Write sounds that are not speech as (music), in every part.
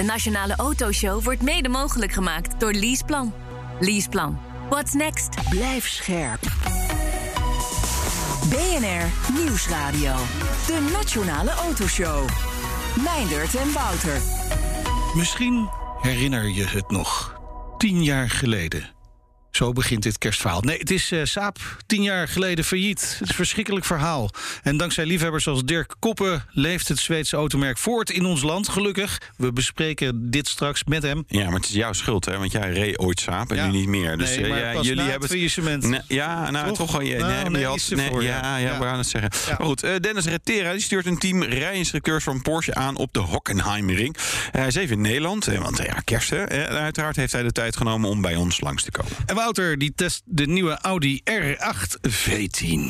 De Nationale Autoshow wordt mede mogelijk gemaakt door Leaseplan. Leaseplan. What's next? Blijf scherp. BNR Nieuwsradio. De Nationale Autoshow. Meindert en Wouter. Misschien herinner je het nog. Tien jaar geleden. Zo begint dit kerstverhaal. Nee, het is uh, Saap, tien jaar geleden failliet. Het is een verschrikkelijk verhaal. En dankzij liefhebbers zoals Dirk Koppen leeft het Zweedse automerk voort in ons land. Gelukkig. We bespreken dit straks met hem. Ja, maar het is jouw schuld, hè? Want jij reed ooit Saap en Ja. nu niet meer. Dus Nee, eh, ja, jullie hebben het faillissement. Ja, nou Toch? Ja, Nou, nee, maar nee, je had- nee, ja, ja. we gaan het zeggen. Maar goed, eh, Dennis Rettera die stuurt een team rijinstructeurs van Porsche aan op de Hockenheimring. Eh, hij is even in Nederland, eh, want eh, ja, kerst, hè? Eh, uiteraard heeft hij de tijd genomen om bij ons langs te komen. En Wouter die test de nieuwe Audi R8 V10.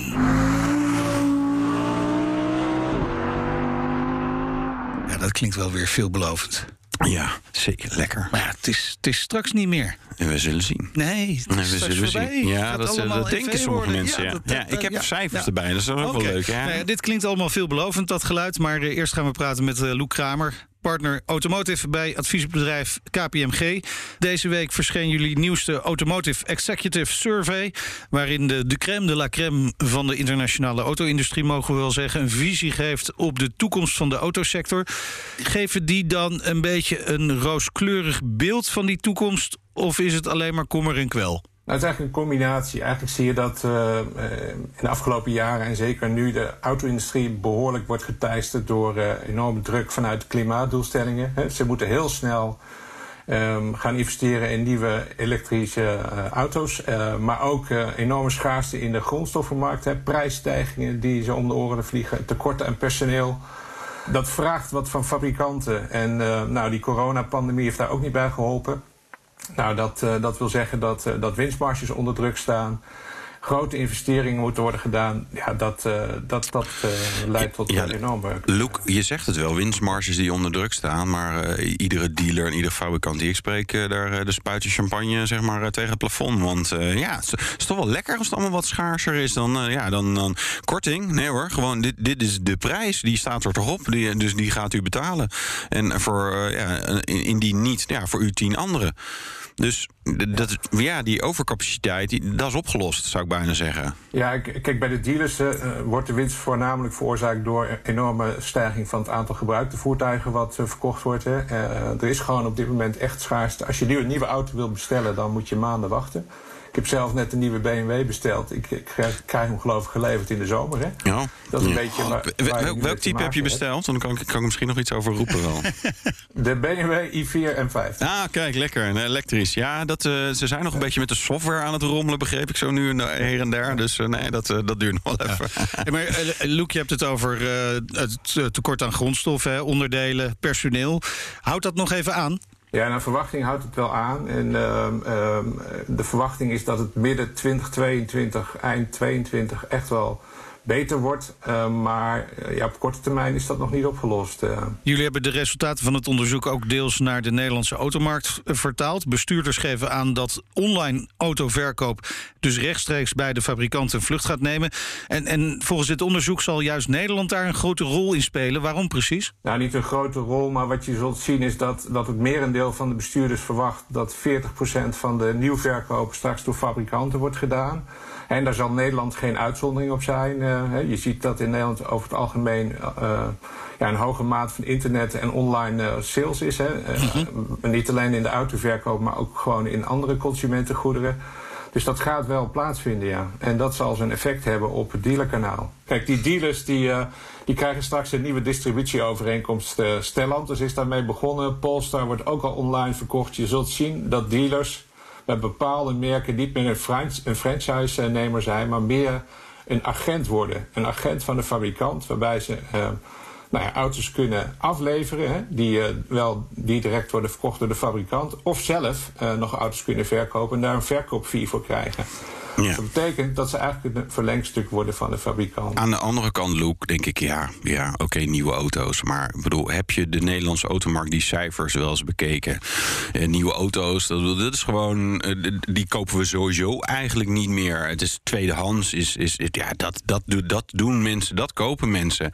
Ja, dat klinkt wel weer veelbelovend. Ja, zeker lekker. Maar ja, het is, het is straks niet meer. En we zullen zien. Nee, we zullen voorbij. zien. Ja, dat, dat denken sommige worden. mensen. Ja, dat- ja, dat- ik heb cijfers erbij, dat is ook wel leuk. Ja. Nou ja, dit klinkt allemaal veelbelovend, dat geluid. Maar eh, eerst gaan we praten met eh Loek Kramer, partner Automotive bij adviesbedrijf KPMG. Deze week verscheen jullie nieuwste Automotive Executive Survey... waarin de, de crème de la crème van de internationale auto-industrie... mogen we wel zeggen, een visie geeft op de toekomst van de autosector. Geven die dan een beetje een rooskleurig beeld van die toekomst... of is het alleen maar kommer en kwel? Nou, het is eigenlijk een combinatie. Eigenlijk zie je dat eh, eh, in de afgelopen jaren en zeker nu de auto-industrie behoorlijk wordt geteisterd door eh, enorme druk vanuit klimaatdoelstellingen. Ze moeten heel snel ehm, gaan investeren in nieuwe elektrische auto's. maar ook enorme schaarste in de grondstoffenmarkt. Prijsstijgingen die ze om de oren vliegen. Tekorten aan personeel. Dat vraagt wat van fabrikanten. En nou, die coronapandemie heeft daar ook niet bij geholpen. Nou, dat, eh, dat wil zeggen dat, eh, dat winstmarges onder druk staan. Grote investeringen moeten worden gedaan. Ja, dat, eh, dat, dat leidt tot Ja, een enorme... Luc, je zegt het wel, winstmarges die onder druk staan. Maar iedere dealer en iedere fabrikant die ik spreek, daar de spuitje champagne zeg maar, tegen het plafond. Want ja, het is, toch wel lekker als het allemaal wat schaarser is dan, ja, dan, dan korting. Nee hoor, gewoon dit, dit is de prijs. Die staat er toch op. Die, dus die gaat u betalen. En voor, ja, indien niet, ja, voor u tien anderen. Dus dat, ja, die overcapaciteit, dat is opgelost, zou ik bijna zeggen. Ja, kijk, bij de dealers eh, eh, wordt de winst voornamelijk veroorzaakt door een enorme stijging van het aantal gebruikte voertuigen wat eh, verkocht wordt. Hè. Er is gewoon op dit moment echt schaarste. Als je nu een nieuwe auto wil bestellen, dan moet je maanden wachten. Ik heb zelf net een nieuwe BMW besteld. Ik, ik krijg, hem geloof ik geleverd in de zomer. Hè. Ja. Dat is een Ja. beetje waar- waar welk type heb je besteld? Dan kan ik, kan ik misschien nog iets over roepen wel. (laughs) De BMW i4 M5. Ah, kijk, lekker. Een elektrisch. Ja, dat, eh, ze zijn nog een beetje met de software aan het rommelen, begreep ik zo nu en, eh, her en der. Dus eh, nee, dat, eh, dat duurt nog wel even. (laughs) Ja, maar Loek, je hebt het over eh, het tekort aan grondstoffen, hè, onderdelen, personeel. Houdt dat nog even aan? Ja, naar verwachting houdt het wel aan. En ehm, ehm, de verwachting is dat het midden 2022, eind 2022 echt wel beter wordt. Ehm, maar eh, ja, op korte termijn is dat nog niet opgelost. eh. Jullie hebben de resultaten van het onderzoek ook deels naar de Nederlandse automarkt eh, vertaald. Bestuurders geven aan dat online autoverkoop dus rechtstreeks bij de fabrikant een vlucht gaat nemen. En, en volgens dit onderzoek zal juist Nederland daar een grote rol in spelen. Waarom precies? Nou, niet een grote rol, maar wat je zult zien is dat, dat het merendeel van de bestuurders verwacht dat 40% van de nieuwverkoop straks door fabrikanten wordt gedaan. En daar zal Nederland geen uitzondering op zijn. eh, je ziet dat in Nederland over het algemeen eh, ja, een hoge maat van internet en online eh, sales is. Hè. Eh, Niet alleen in de autoverkoop, maar ook gewoon in andere consumentengoederen. Dus dat gaat wel plaatsvinden, ja. En dat zal zijn effect hebben op het dealerkanaal. Kijk, die dealers die, die krijgen straks een nieuwe distributieovereenkomst. eh Stellantis is daarmee begonnen. Polestar wordt ook al online verkocht. Je zult zien dat dealers bij bepaalde merken niet meer een, een franchise-nemer zijn, maar meer een agent worden. Een agent van de fabrikant, waarbij ze eh, nou ja, auto's kunnen afleveren, hè, die, wel, die direct worden verkocht door de fabrikant, of zelf nog auto's kunnen verkopen en daar een verkoopfee voor krijgen. Ja. Dat betekent dat ze eigenlijk een verlengstuk worden van de fabrikant. Aan de andere kant, Luke, denk ik, ja, ja oké, nieuwe auto's. Maar bedoel, heb je de Nederlandse automarkt die cijfers wel eens bekeken? Eh, nieuwe auto's, dat, dat, is gewoon, eh, die kopen we sowieso eigenlijk niet meer. Het is tweedehands, is, is, ja, dat, dat, dat doen mensen, dat kopen mensen.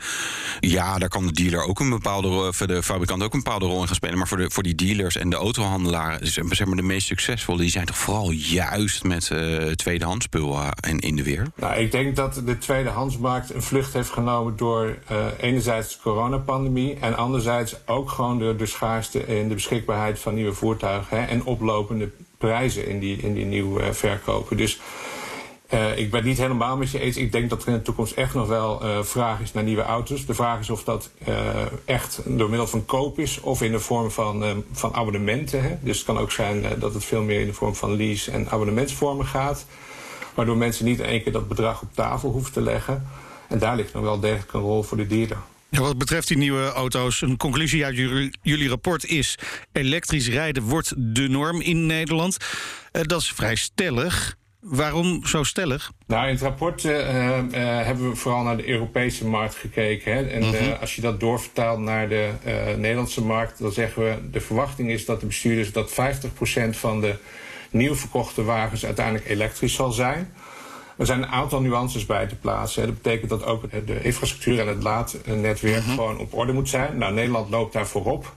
Ja, daar kan de dealer ook een bepaalde rol, voor de fabrikant ook een bepaalde rol in gaan spelen. Maar voor, de, voor die dealers en de autohandelaren, zeg maar de meest succesvolle, die zijn toch vooral juist met uh, tweedehands spul in, in de weer? Nou, ik denk dat de tweedehandsmarkt een vlucht heeft genomen door uh, enerzijds de coronapandemie en anderzijds ook gewoon door de schaarste in de beschikbaarheid van nieuwe voertuigen hè, en oplopende prijzen in die, in die nieuwe uh, verkopen. Dus ik ben niet helemaal met je eens. Ik denk dat er in de toekomst echt nog wel vraag is naar nieuwe auto's. De vraag is of dat echt door middel van koop is of in de vorm van, van abonnementen. Hè. Dus het kan ook zijn dat het veel meer in de vorm van lease- en abonnementsvormen gaat. Waardoor mensen niet in één keer dat bedrag op tafel hoeven te leggen. En daar ligt nog wel degelijk een rol voor de dealer. Ja, wat betreft die nieuwe auto's, een conclusie uit jullie, jullie rapport is... elektrisch rijden wordt de norm in Nederland. Uh, dat is vrij stellig. Waarom zo stellig? Nou, in het rapport uh, uh, hebben we vooral naar de Europese markt gekeken. Hè? En uh, als je dat doorvertaalt naar de Nederlandse markt, dan zeggen we: de verwachting is dat de bestuurders dat 50% van de nieuw verkochte wagens uiteindelijk elektrisch zal zijn. Er zijn een aantal nuances bij te plaatsen. Dat betekent dat ook de infrastructuur en het laadnetwerk -hmm. gewoon op orde moet zijn. Nou, Nederland loopt daar voorop.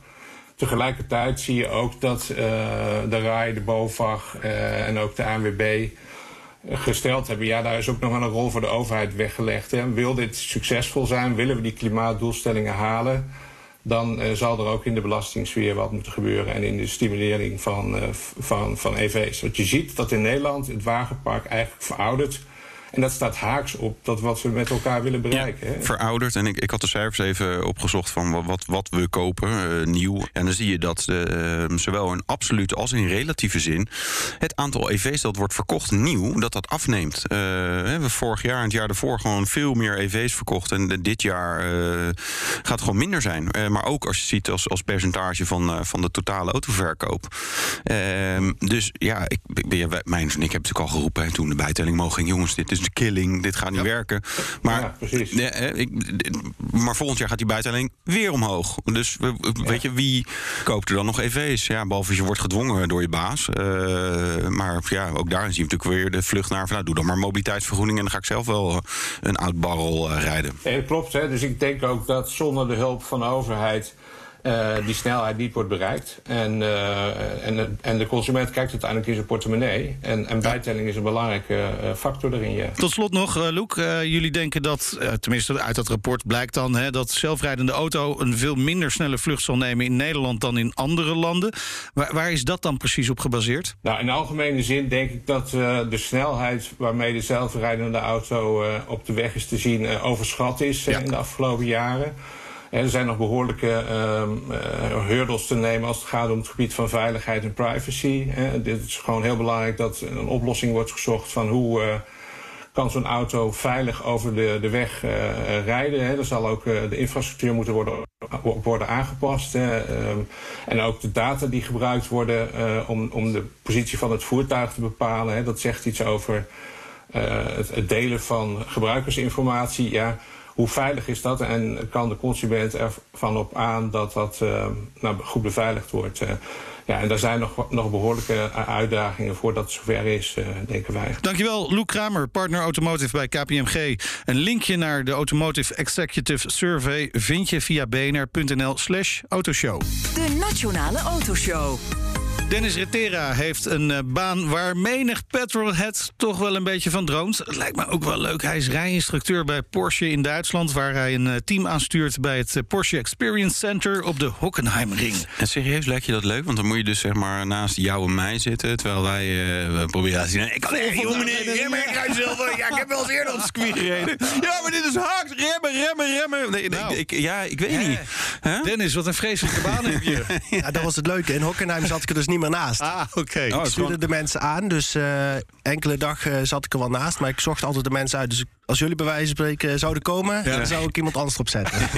Tegelijkertijd zie je ook dat uh, de RAI, de BOVAG uh, en ook de ANWB gesteld hebben. Ja, daar is ook nog wel een rol voor de overheid weggelegd. Hè. Wil dit succesvol zijn? Willen we die klimaatdoelstellingen halen? Dan uh, zal er ook in de belastingsfeer wat moeten gebeuren en in de stimulering van, uh, van, van EV's. Want je ziet dat in Nederland het wagenpark eigenlijk veroudert. En dat staat haaks op dat wat we met elkaar willen bereiken. Ja, verouderd. En ik, ik had de cijfers even opgezocht van wat, wat we kopen, uh, nieuw. En dan zie je dat uh, zowel in absolute als in relatieve zin... het aantal EV's dat wordt verkocht nieuw, dat dat afneemt. Uh, we hebben vorig jaar en het jaar daarvoor gewoon veel meer EV's verkocht. En dit jaar gaat het gewoon minder zijn. maar ook als je ziet als, als percentage van, van de totale autoverkoop. Ehm, dus ja, ik, ik, mijn, ik heb natuurlijk al geroepen hè, toen de bijtelling mogen ging... jongens, dit is de killing, dit gaat niet ja. werken. Maar, ja, ik, maar volgend jaar gaat die bijtelling weer omhoog. Dus weet je, wie koopt er dan nog EV's? Ja, behalve je wordt gedwongen door je baas. Uh, maar ja, ook daarin zie je natuurlijk weer de vlucht naar... Van, nou, doe dan maar mobiliteitsvergoeding en dan ga ik zelf wel een oud barrel uh, rijden. Ja, klopt, hè. dus ik denk ook dat zonder de hulp van de overheid... Uh, die snelheid niet wordt bereikt. En, uh, en, en de consument kijkt uiteindelijk in zijn portemonnee. En, en bijtelling is een belangrijke uh, factor erin. Ja. Tot slot nog, Loek. jullie denken dat, tenminste uit dat rapport blijkt dan... Hè, dat zelfrijdende auto een veel minder snelle vlucht zal nemen in Nederland dan in andere landen. Waar, waar is dat dan precies op gebaseerd? Nou, in algemene zin denk ik dat de snelheid waarmee de zelfrijdende auto op de weg is te zien overschat is ja. in de afgelopen jaren. Er zijn nog behoorlijke uh, uh, hurdles te nemen als het gaat om het gebied van veiligheid en privacy. Dit is gewoon heel belangrijk dat een oplossing wordt gezocht van hoe uh, kan zo'n auto veilig over de, de weg uh, rijden. Hè. Er zal ook de infrastructuur moeten worden, worden aangepast. Um, en ook de data die gebruikt worden om, om de positie van het voertuig te bepalen. Hè. Dat zegt iets over het, het delen van gebruikersinformatie. Ja, hoe veilig is dat en kan de consument ervan op aan dat dat uh, nou, goed beveiligd wordt? Uh, ja, en daar zijn nog, nog behoorlijke uitdagingen voordat het zover is, uh, denken wij. Dankjewel, Lou Kramer, partner Automotive bij KPMG. Een linkje naar de Automotive Executive Survey vind je via bnr.nl slash autoshow. De Nationale Autoshow. Dennis Retera heeft een uh, baan waar menig petrolhead toch wel een beetje van droomt. Het lijkt me ook wel leuk. Hij is rijinstructeur bij Porsche in Duitsland... waar hij een uh, team aanstuurt bij het uh, Porsche Experience Center op de Hockenheimring. En serieus, lijkt je dat leuk? Want dan moet je dus zeg maar naast jou en mij zitten... terwijl wij proberen te zien... Ik kan echt, joh meneer, remmen, ik ga zelf... Ja, ik heb wel eens eerder op het circuit gereden. Ja, maar dit is hard. Remmen, remmen, remmen. Nee, nou. ik, ja, ik weet niet. Huh? Dennis, wat een vreselijke baan heb je. (laughs) ja, dat was het leuke. In Hockenheim zat ik er dus niet meer naast. Ah, oké. Okay. Ik stuurde de mensen aan, dus uh, enkele dag uh, zat ik er wel naast. Maar ik zocht altijd de mensen uit, dus als jullie bij wijze van spreken zouden komen, dan zou ik iemand anders erop zetten. (laughs)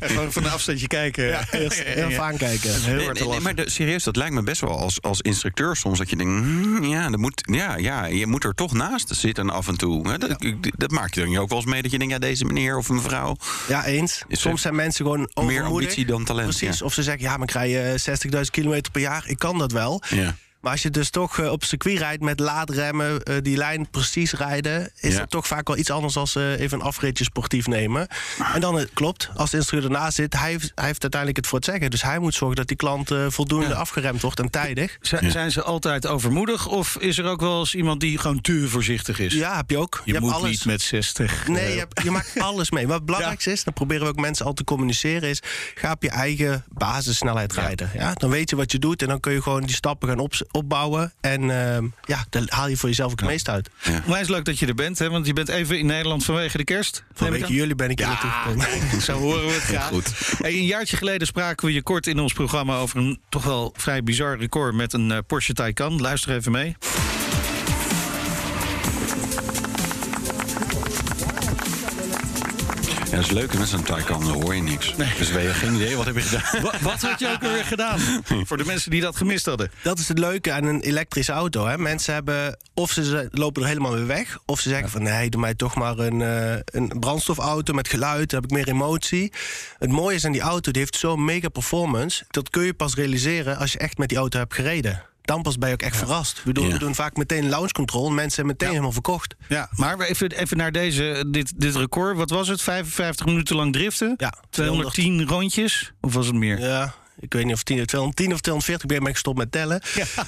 Gewoon van een afstandje kijken. (laughs) Ja, eerst even aankijken. Heel Nee, hard te nee, maar de- serieus, dat lijkt me best wel als, als instructeur soms dat je denkt, hmm, ja, dat moet, ja, ja, je moet er toch naast zitten af en toe. Hè? Dat, dat maak je dan ook wel eens mee dat je denkt, ja, deze meneer of mevrouw. Ja, eens. Is Soms zijn mensen gewoon Meer overmoedig. ambitie dan talent. Precies. Ja. Of ze zeggen, ja, maar ik rij eh, 60.000 kilometer per jaar. Ik kan dat wel. Ja. Maar als je dus toch eh, op circuit rijdt met laadremmen, eh, die lijn precies rijden, is Ja. dat toch vaak wel iets anders als eh, even een afritje sportief nemen. En dan klopt, als de instructeur ernaast zit, hij heeft, hij heeft uiteindelijk het voor het zeggen. Dus hij moet zorgen dat die klant voldoende afgeremd wordt en tijdig. Zijn, zijn ze altijd overmoedig? Of is er ook wel eens iemand die gewoon te voorzichtig is? Ja, heb je ook. Je, hebt moet alles. niet met 60. Nee, je, hebt- je maakt alles mee. Wat (laughs) het belangrijkste is, dan proberen we ook mensen al te communiceren, is ga op je eigen basissnelheid rijden. Ja? Dan weet je wat je doet en dan kun je gewoon die stappen gaan op, opbouwen. En ehm, ja, dan haal je voor jezelf ook het meest uit. Onwijs leuk dat je er bent, hè? want je bent even in Nederland vanwege de kerst. Vanwege jullie ben ik hier Ja, naartoe gekomen. (laughs) zo horen we het graag. goed. Hey, een jaartje geleden spraken we je kort in ons programma over een toch wel vrij bizar record met een eh, Porsche Taycan. Luister even mee. Ja, dat is leuk, met zo'n Taycan dan hoor je niks. Dus we hebben geen idee, wat heb je gedaan? Wa- Wat had je ook weer gedaan? Voor de mensen die dat gemist hadden. Dat is het leuke aan een elektrische auto. Hè. Mensen hebben, of ze ze lopen er helemaal weer weg, of ze zeggen van nee, doe mij toch maar een, eh, een brandstofauto met geluid, dan heb ik meer emotie. Het mooie is aan die auto, die heeft zo'n mega performance. Dat kun je pas realiseren als je echt met die auto hebt gereden. Dan pas ben je ook echt verrast. We doen, Ja. we doen vaak meteen launch control. en Mensen zijn meteen helemaal verkocht. Ja, maar we even, even naar deze, dit, dit record. Wat was het? 55 minuten lang driften? Ja, 210 rondjes? Of was het meer? Ja, ik weet niet of 10, 210 of 240, ik ben ik gestopt met tellen.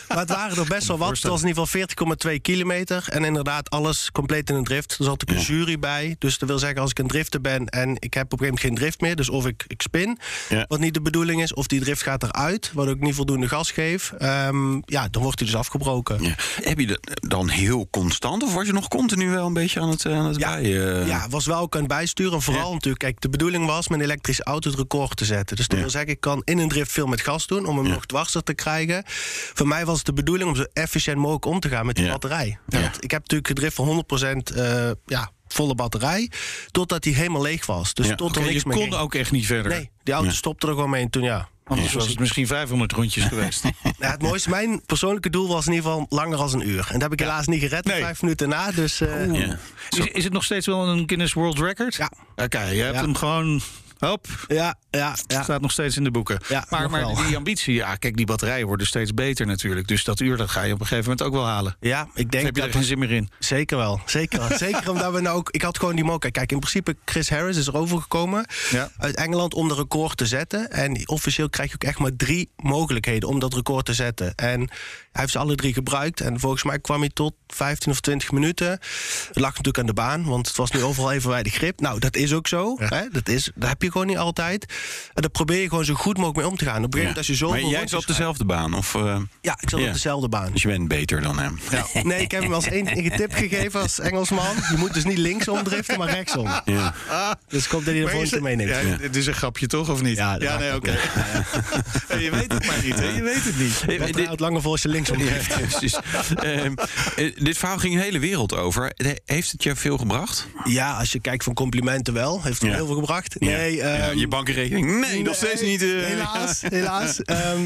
Maar het waren er best wel (laughs) wat. Het was in ieder geval 40,2 kilometer. En inderdaad, alles compleet in een drift. Er zat ook een jury bij. Dus dat wil zeggen, als ik een drifter ben en ik heb op een gegeven moment geen drift meer, dus of ik, ik spin, Ja. wat niet de bedoeling is, of die drift gaat eruit, wat ik niet voldoende gas geef, ehm, ja, dan wordt hij dus afgebroken. Heb je dat dan heel constant of was je nog continu wel een beetje aan het, aan het Ja, bij? eh? Ja, was wel ook aan het bijsturen. En vooral natuurlijk, kijk, de bedoeling was mijn elektrische auto het record te zetten. Dus dat wil zeggen, ik kan in een drift veel met gas doen om hem Ja. nog dwarser te krijgen. Voor mij was het de bedoeling om zo efficiënt mogelijk om te gaan met die Ja. batterij. Want ik heb natuurlijk gedrift voor 100% eh, ja, volle batterij, totdat die helemaal leeg was. Dus Ja. tot er je meer kon ging. ook echt niet verder. Nee, die auto Ja. stopte er gewoon mee en toen ja. Anders was het misschien 500 rondjes geweest. (laughs) Ja, het mooiste, mijn persoonlijke doel was in ieder geval langer dan een uur. En dat heb ik helaas niet gered, Nee. vijf minuten na. Dus eh, Ja. Is, is het nog steeds wel een Guinness World Record? Ja. Oké, je hebt Ja. hem gewoon... Hop, ja, ja, ja. staat nog steeds in de boeken. Ja, maar maar die ambitie, ja, kijk, die batterijen worden steeds beter natuurlijk. Dus dat uur dat ga je op een gegeven moment ook wel halen. Ja, ik denk heb je dat er geen zin meer in? Zeker wel, zeker wel. Zeker omdat we nou ook... Ik had gewoon die moker. Kijk, in principe, Chris Harris is er overgekomen Ja. uit Engeland om de record te zetten. En officieel krijg je ook echt maar drie mogelijkheden om dat record te zetten. En hij heeft ze alle drie gebruikt. En volgens mij kwam hij tot 15 of 20 minuten. Het lag natuurlijk aan de baan, want het was nu overal evenwijdig grip. Nou, dat is ook zo. Hè? Dat, is, dat heb je gewoon niet altijd. En daar probeer je gewoon zo goed mogelijk mee om te gaan. Op een gegeven moment, als je zoveel maar jij zat op dezelfde baan? Of, eh, Ja, ik zat Ja. op dezelfde baan. dus je bent beter dan hem? Nee, ik heb hem als enige tip gegeven als Engelsman. Je moet dus niet linksom driften, maar rechtsom. Ja. Dus ik hoop dat hij de volgende keer het- meeneemt. Ja, dit is een grapje toch, of niet? Ja, dat ja nee, oké. je weet het maar niet, hè? Je weet het niet. Eh, Wat dit- houdt langer voor als je linksom Ja, drift. precies. Ehm, eh, dit verhaal ging de hele wereld over. Eh, Heeft het je veel gebracht? Ja, als je kijkt van complimenten wel. Heeft het Ja. heel veel gebracht? Ja. Nee, Ja, ehm, je bankrekening? Nee, nog steeds niet. eh. Helaas, (laughs) helaas. Ehm,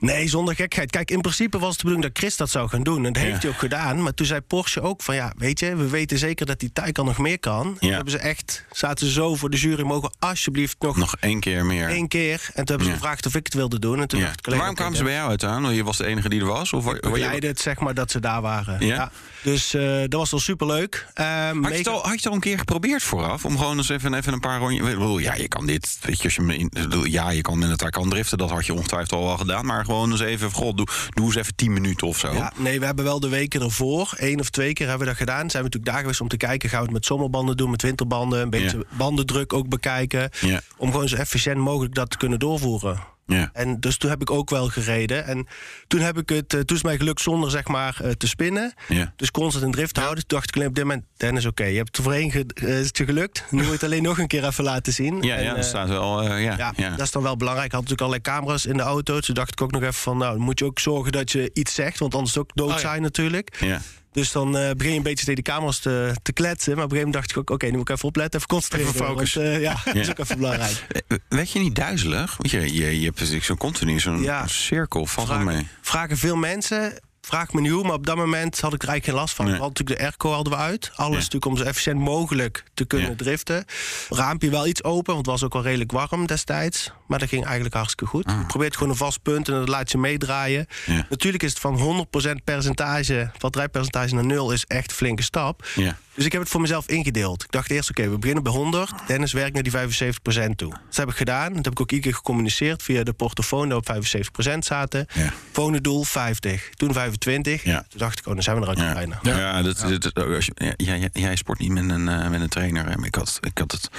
nee, zonder gekheid. Kijk, in principe was het de bedoeling dat Chris dat zou gaan doen. En dat Ja. heeft hij ook gedaan. Maar toen zei Porsche ook van ja, weet je, we weten zeker dat die Taycan nog meer kan. En hebben ze echt, zaten ze zo voor de jury, mogen alsjeblieft nog, Nog één keer meer. één keer. En toen hebben ze Ja. gevraagd of ik het wilde doen. En toen Ja. dacht ik Waarom kwamen ze bij jou uit aan? Want je was de enige die er was? Of je- begeleidde het, zeg maar, dat ze daar waren. Ja? Dus eh, dat was wel superleuk. Ehm, Had je, het al, had je het al een keer geprobeerd vooraf? Om gewoon eens even, even een paar rondjes... Ik bedoel, Ja, je kan dit... Weet je, als je me in- ja, je kan met het kan driften. Dat had je ongetwijfeld al wel gedaan. Maar gewoon eens even... God, doe, doe eens even 10 minuten of zo. Ja, nee, we hebben wel de weken ervoor, één of twee keer hebben we dat gedaan. Zijn we natuurlijk daar geweest om te kijken, gaan we het met zomerbanden doen, met winterbanden, een beetje bandendruk ook bekijken. Ja. Om gewoon zo efficiënt mogelijk dat te kunnen doorvoeren. Ja. En dus toen heb ik ook wel gereden. En toen heb ik het, eh, toen is mij gelukt zonder zeg maar eh, te spinnen. Ja. Dus constant in drift houden. Toen dacht ik alleen op dit moment, Dennis, oké, je hebt het er voorheen ge- eh, is het je gelukt. Nu moet je het (laughs) alleen nog een keer even laten zien. Ja, En, ja, dat staat wel... eh, ja, ja, ja. dat is dan wel belangrijk. Ik had natuurlijk allerlei camera's in de auto. Toen dacht ik ook nog even van, nou, dan moet je ook zorgen dat je iets zegt. Want anders ook doodzaai Oh ja. natuurlijk. Ja. Dus dan uh, begin je een beetje tegen de camera's te, te kletsen. Maar op een gegeven moment dacht ik ook, oké, nu moet ik even opletten, even concentreren. Even focus. Want, uh, ja, dat is ook even belangrijk. Weet je niet duizelig? Want je, je, je hebt zo'n continu, zo'n ja. cirkel, vragen, mee. Vragen veel mensen vraag me niet hoe, maar op dat moment had ik er eigenlijk geen last van. Nee. Hadden natuurlijk de airco hadden we uit. Alles ja. natuurlijk om zo efficiënt mogelijk te kunnen ja. driften. Raampje wel iets open, want het was ook wel redelijk warm destijds. Maar dat ging eigenlijk hartstikke goed. Ah. Je probeert gewoon een vast punt en dat laat je meedraaien. Ja. Natuurlijk is het van 100% percentage, batterijpercentage naar nul, is echt een flinke stap. Dus ik heb het voor mezelf ingedeeld. Ik dacht eerst, oké, okay, we beginnen bij 100. Dennis werkt naar die 75% toe. Dat heb ik gedaan. Dat heb ik ook iedere keer gecommuniceerd via de portofoon... dat op 75% zaten. Volgende doel 50. Toen 25. Ja. Toen dacht ik, oh, dan zijn we eruit ja. bijna. Ja, ja, dat, ja. Dat, dat, als je, jij, jij sport niet met een, uh, met een trainer. Hè? Ik, had, ik had het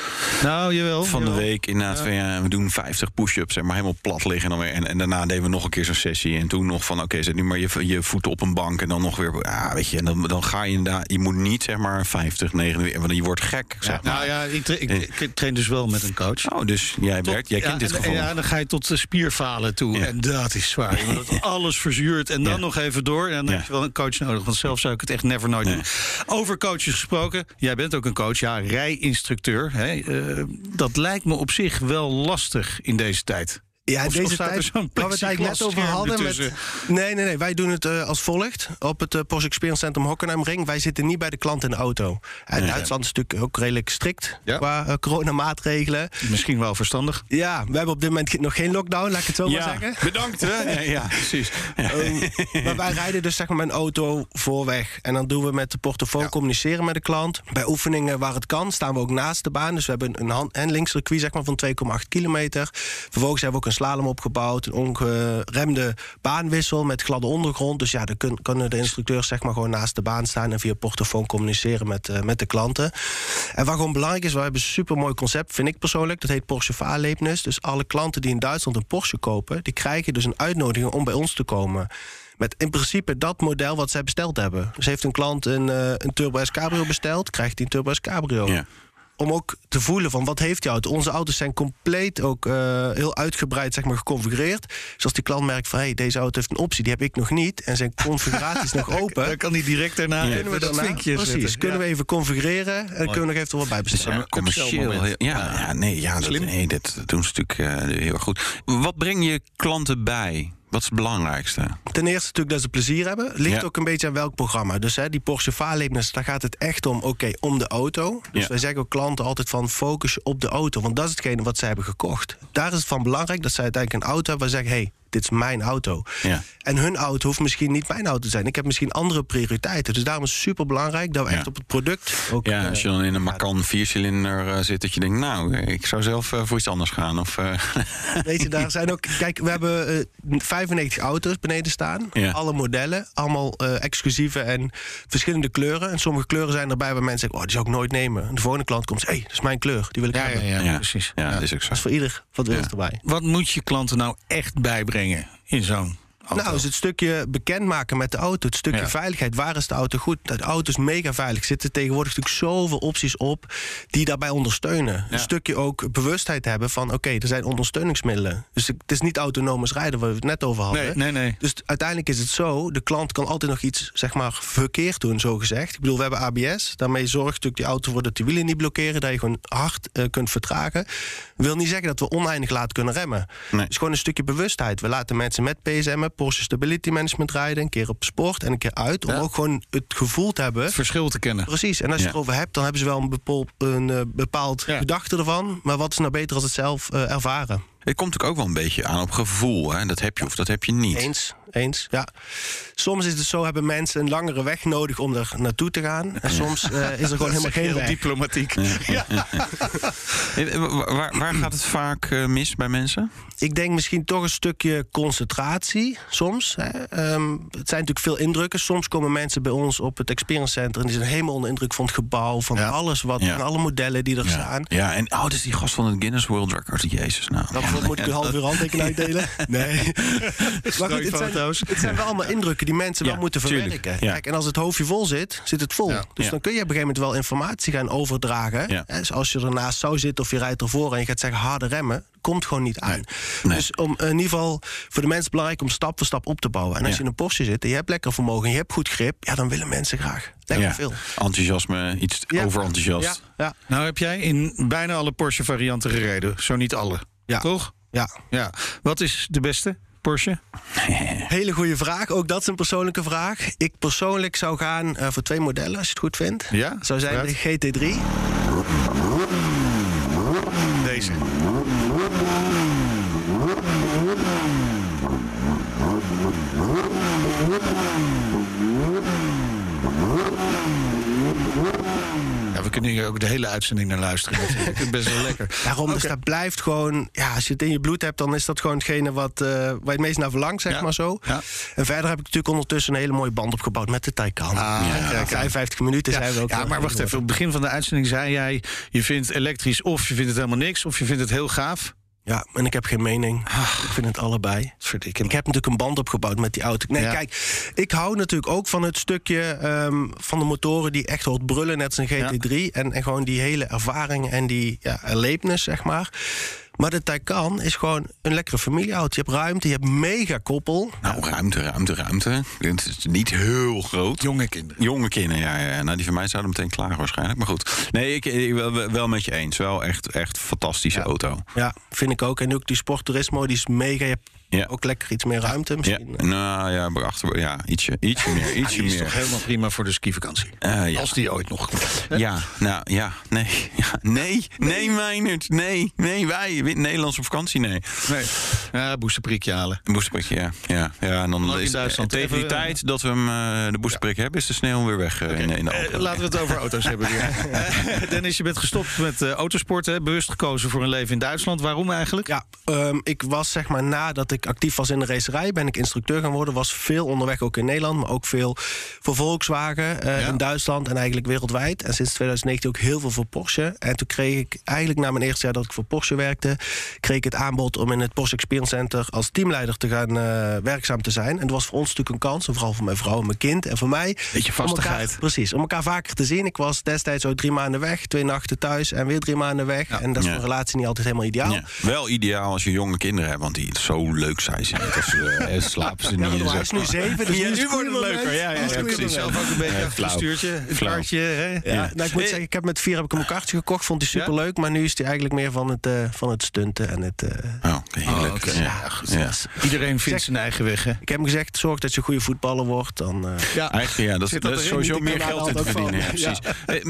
nou, jawel, van jawel. de week inderdaad van... Ja, we doen 50 push-ups, zeg maar helemaal plat liggen. En, dan weer, en, en daarna deden we nog een keer zo'n sessie. En toen nog van, oké, okay, zet nu maar je, je voeten op een bank. En dan nog weer, ja, weet je, en dan, dan ga je inderdaad... Je moet niet, zeg maar, 50, 59... Want je wordt gek. Zeg ja, nou ja, ik, tra ik, ik, train dus wel met een coach. Oh, dus jij tot, werkt, jij kent ja, dit geval. Ja, dan ga je tot de spierfalen toe. Ja. En dat is zwaar. (laughs) Alles verzuurt en dan Ja. nog even door. En dan Ja. heb je wel een coach nodig. Want zelf zou ik het echt never nooit Nee. doen. Over coaches gesproken. Jij bent ook een coach. Ja, rijinstructeur. Hè. Eh, dat lijkt me op zich wel lastig in deze tijd. Ja, Of- deze tijd, zo'n waar we het eigenlijk net over hadden. Met, nee, nee, nee. Wij doen het eh, als volgt. Op het eh, Porsche Experience Centrum Hockenheimring. Wij zitten niet bij de klant in de auto. En Nee. Duitsland is natuurlijk ook redelijk strikt Ja. qua eh, coronamaatregelen. Misschien wel verstandig. Ja, we hebben op dit moment nog geen lockdown, laat ik het zo maar zeggen. bedankt hè. Ja, (laughs) precies. Ehm, maar wij rijden dus zeg maar met een auto voorweg. En dan doen we met de portofoon communiceren met de klant. Bij oefeningen waar het kan staan we ook naast de baan. Dus we hebben een hand- handelingscircuit zeg maar, van 2,8 kilometer. Vervolgens hebben we ook een slalom opgebouwd. Een ongeremde baanwissel met gladde ondergrond. Dus ja, dan kun- kunnen de instructeurs zeg maar, gewoon naast de baan staan... en via portofoon communiceren met, eh, met de klanten. En wat gewoon belangrijk is, we hebben een supermooi concept, vind ik persoonlijk. Dat heet Porsche Fahrerlebnis. Dus alle klanten die in Duitsland een Porsche kopen... die krijgen dus een uitnodiging om bij ons te komen met in principe dat model wat zij besteld hebben. Dus heeft een klant een, eh, een Turbo S Cabrio besteld, krijgt hij een Turbo S Cabrio. Ja. Om ook te voelen van wat heeft die auto. Onze auto's zijn compleet ook eh, heel uitgebreid zeg maar, geconfigureerd. Dus als die klant merkt van hey, deze auto heeft een optie, die heb ik nog niet. En zijn configuratie is (laughs) nog open. Dan kan hij direct daarna Ja. kunnen we dat daarna, precies, zetten. kunnen Ja. we even configureren en kunnen we nog even wat bij is bestellen. ja, commercieel. Ja, ja, nee, ja, dat, nee, dat doen ze natuurlijk eh, heel erg goed. Wat breng je klanten bij? Wat is het belangrijkste? Ten eerste natuurlijk dat ze plezier hebben. Ligt Ja. ook een beetje aan welk programma. Dus hè, die Porsche Fahrerlebnis, daar gaat het echt om, oké, om de auto. Dus Ja. wij zeggen ook klanten altijd van focus je op de auto. Want dat is hetgene wat zij hebben gekocht. Daar is het van belangrijk dat zij uiteindelijk een auto hebben waar ze zeggen... hey, dit is mijn auto. Ja. En hun auto hoeft misschien niet mijn auto te zijn. Ik heb misschien andere prioriteiten. Dus daarom is het super belangrijk dat we Ja. echt op het product ook... Ja, eh, als je dan in een Macan viercilinder eh, zit, dat je denkt, nou, eh, ik zou zelf eh, voor iets anders gaan. Of, eh, (laughs) Weet je, daar zijn ook. Kijk, we hebben eh, 95 auto's beneden staan. Ja. Alle modellen, allemaal eh, exclusieve en verschillende kleuren. En sommige kleuren zijn erbij waar mensen zeggen: Oh, die zou ik nooit nemen. En de volgende klant komt: Hé, hey, dat is mijn kleur. Die wil ik Ja, ja, hebben. ja, ja, precies. Ja, Ja. dat is ook zo. Dat is voor ieder wat wil Ja. erbij. Wat moet je klanten nou echt bijbrengen in zo'n auto? Nou, is het stukje bekendmaken met de auto. Het stukje Ja. veiligheid. Waar is de auto goed? De auto is mega veilig. Er zitten tegenwoordig natuurlijk zoveel opties op die daarbij ondersteunen. Een stukje ook bewustheid hebben van: oké, er zijn ondersteuningsmiddelen. Dus het is niet autonomes rijden waar we het net over hadden. nee, nee, nee. Dus uiteindelijk is het zo, de klant kan altijd nog iets zeg maar, verkeerd doen, zo gezegd. Ik bedoel, we hebben ABS. Daarmee zorgt natuurlijk die auto voor dat die wielen niet blokkeren. Dat je gewoon hard eh, kunt vertragen. Wil niet zeggen dat we oneindig laten kunnen remmen. Nee. Het is gewoon een stukje bewustheid. We laten mensen met PSM, Porsche Stability Management rijden. Een keer op sport en een keer uit. Om Ja. ook gewoon het gevoel te hebben. Het verschil te kennen. Precies, en als je Ja. het erover hebt, dan hebben ze wel een, bepaald, een eh, bepaald gedachte ervan. Maar wat is nou beter als het zelf eh, ervaren? Het komt natuurlijk ook wel een beetje aan op gevoel. Hè? Dat heb je of dat heb je niet. Eens, eens. Ja. Soms is het zo, hebben mensen een langere weg nodig om er naartoe te gaan. En soms eh, is er (laughs) gewoon helemaal geen weg. diplomatiek. (laughs) (laughs) Wa- Waar, waar gaat het vaak eh, mis bij mensen? Ik denk misschien toch een stukje concentratie soms. Hè. Ehm, het zijn natuurlijk veel indrukken. Soms komen mensen bij ons op het Experience Center... en die zijn helemaal onder indruk van het gebouw... van alles wat, Ja. en alle modellen die er staan. Ja, en oh, dat is die gast van het Guinness World Record. Jezus, nou. Dat Of moet ik een half uur handtekening uitdelen? Nee. (laughs) maar goed, het, zijn, foto's. het zijn wel allemaal indrukken die mensen Ja, wel moeten verwerken. ja. Kijk, en als het hoofdje vol zit, zit het vol. Ja. Dus Ja. dan kun je op een gegeven moment wel informatie gaan overdragen. Dus als je ernaast zou zitten of je rijdt ervoor en je gaat zeggen harde remmen, komt gewoon niet aan. Nee. Dus om, in ieder geval voor de mensen belangrijk om stap voor stap op te bouwen. En als Ja. je in een Porsche zit en je hebt lekker vermogen en je hebt goed grip, ja, dan willen mensen graag. Lekker Ja. veel. Enthousiasme, iets Ja. overenthousiast. Ja, ja, Nou heb jij in bijna alle Porsche varianten gereden. Zo niet alle. Ja. Toch? ja. Ja. Wat is de beste Porsche? (laughs) Hele goede vraag. Ook dat is een persoonlijke vraag. Ik persoonlijk zou gaan eh, voor twee modellen, als je het goed vindt. Ja, Zou zijn de GT3. Deze. We kunnen hier ook de hele uitzending naar luisteren. Het is best wel (laughs) lekker. Daarom, dus dat blijft gewoon... Ja, als je het in je bloed hebt, dan is dat gewoon hetgene wat, eh, waar je het meest naar verlangt, zeg Ja. maar zo. Ja. En verder heb ik natuurlijk ondertussen een hele mooie band opgebouwd met de Taycan. Ah, ja, kijk aan. 55 minuten Ja, zijn we ook... ja, eh, maar wacht even. Op het begin van de uitzending zei jij... je vindt elektrisch of je vindt het helemaal niks... of je vindt het heel gaaf. Ja, en ik heb geen mening. Ah. Ik vind het allebei. Ik heb natuurlijk een band opgebouwd met die auto. Nee, Ja. kijk, ik hou natuurlijk ook van het stukje ehm, van de motoren die echt hoort brullen, net een GT3. En, en gewoon die hele ervaring en die ja, erlevenis, zeg maar. Maar de Taycan is gewoon een lekkere familieauto. Je hebt ruimte, je hebt mega koppel. Nou, ruimte, ruimte, ruimte. Het is niet heel groot. Jonge kinderen. Jonge kinderen, ja, ja. Nou, die van mij zouden meteen klagen waarschijnlijk. Maar goed. Nee, ik, ik wel, wel met je eens. Wel echt, echt fantastische auto. Ja, vind ik ook. En ook die Sport Turismo, die is mega. Je hebt Ja. ook lekker iets meer ruimte Ja, misschien. nou ja, maar achter, ja ietsje, ietsje meer, (laughs) ietsje Die is meer. toch helemaal prima voor de skivakantie. Eh, ja. Als die ooit nog komt. (laughs) Ja, nou ja, nee. (laughs) Ja, nee, nee, Meijnerd. Nee, nee, wij. Nederlands op vakantie, nee. Nee. Ja, boesterprikje halen. Een boesterprikje, ja. ja. Ja, en dan is Duitsland. tegen die Even, tijd dat we hem eh, de boesterprik hebben, is de sneeuw weer weg eh, in, de- in de Eh, Alpen. laten we het over auto's hebben weer. Eh, Dennis, je bent gestopt met eh, autosport. Hè? Bewust gekozen voor een leven in Duitsland. Waarom eigenlijk? Ja, ehm, ik was zeg maar nadat ik actief was in de racerij, ben ik instructeur gaan worden. Was veel onderweg ook in Nederland, maar ook veel voor Volkswagen eh, Ja. in Duitsland en eigenlijk wereldwijd. En sinds 2019 ook heel veel voor Porsche. En toen kreeg ik eigenlijk na mijn eerste jaar dat ik voor Porsche werkte, kreeg ik het aanbod om in het Porsche Experience Center als teamleider te gaan eh, werkzaam te zijn. En dat was voor ons natuurlijk een kans, en vooral voor mijn vrouw en mijn kind en voor mij. Beetje om elkaar- vastigheid. precies, om elkaar vaker te zien. Ik was destijds ook drie maanden weg, twee nachten thuis en weer drie maanden weg. En dat is Ja. voor een relatie niet altijd helemaal ideaal. Ja, wel ideaal als je jonge kinderen hebt, want die zo leuk zijn ze niet. Als ze, eh, (laughs) slapen ze niet. hij is nu zeven, dus ja, nu is nu het wordt het leuker. Ja, ja, ja, precies. Zelf ook een beetje een flauw. stuurtje, een Flauw. kaartje. Hè? Ja, Ja. nou, ik moet zeggen, ik heb met vier heb ik hem een kaartje gekocht. Vond hij Ja? superleuk. Maar nu is hij eigenlijk meer van het, eh, van het stunten en het... eh, Oh, heerlijk. Oh, oké. Ja, ja, goed. ja. Dus Iedereen vindt Zeg- zijn eigen weg, hè? Ik heb hem gezegd, zorg dat je een goede voetballer wordt. Dan, eh, Ja, Eigenlijk, ja, dat, Zit dat dat is sowieso meer geld in te verdienen. Precies.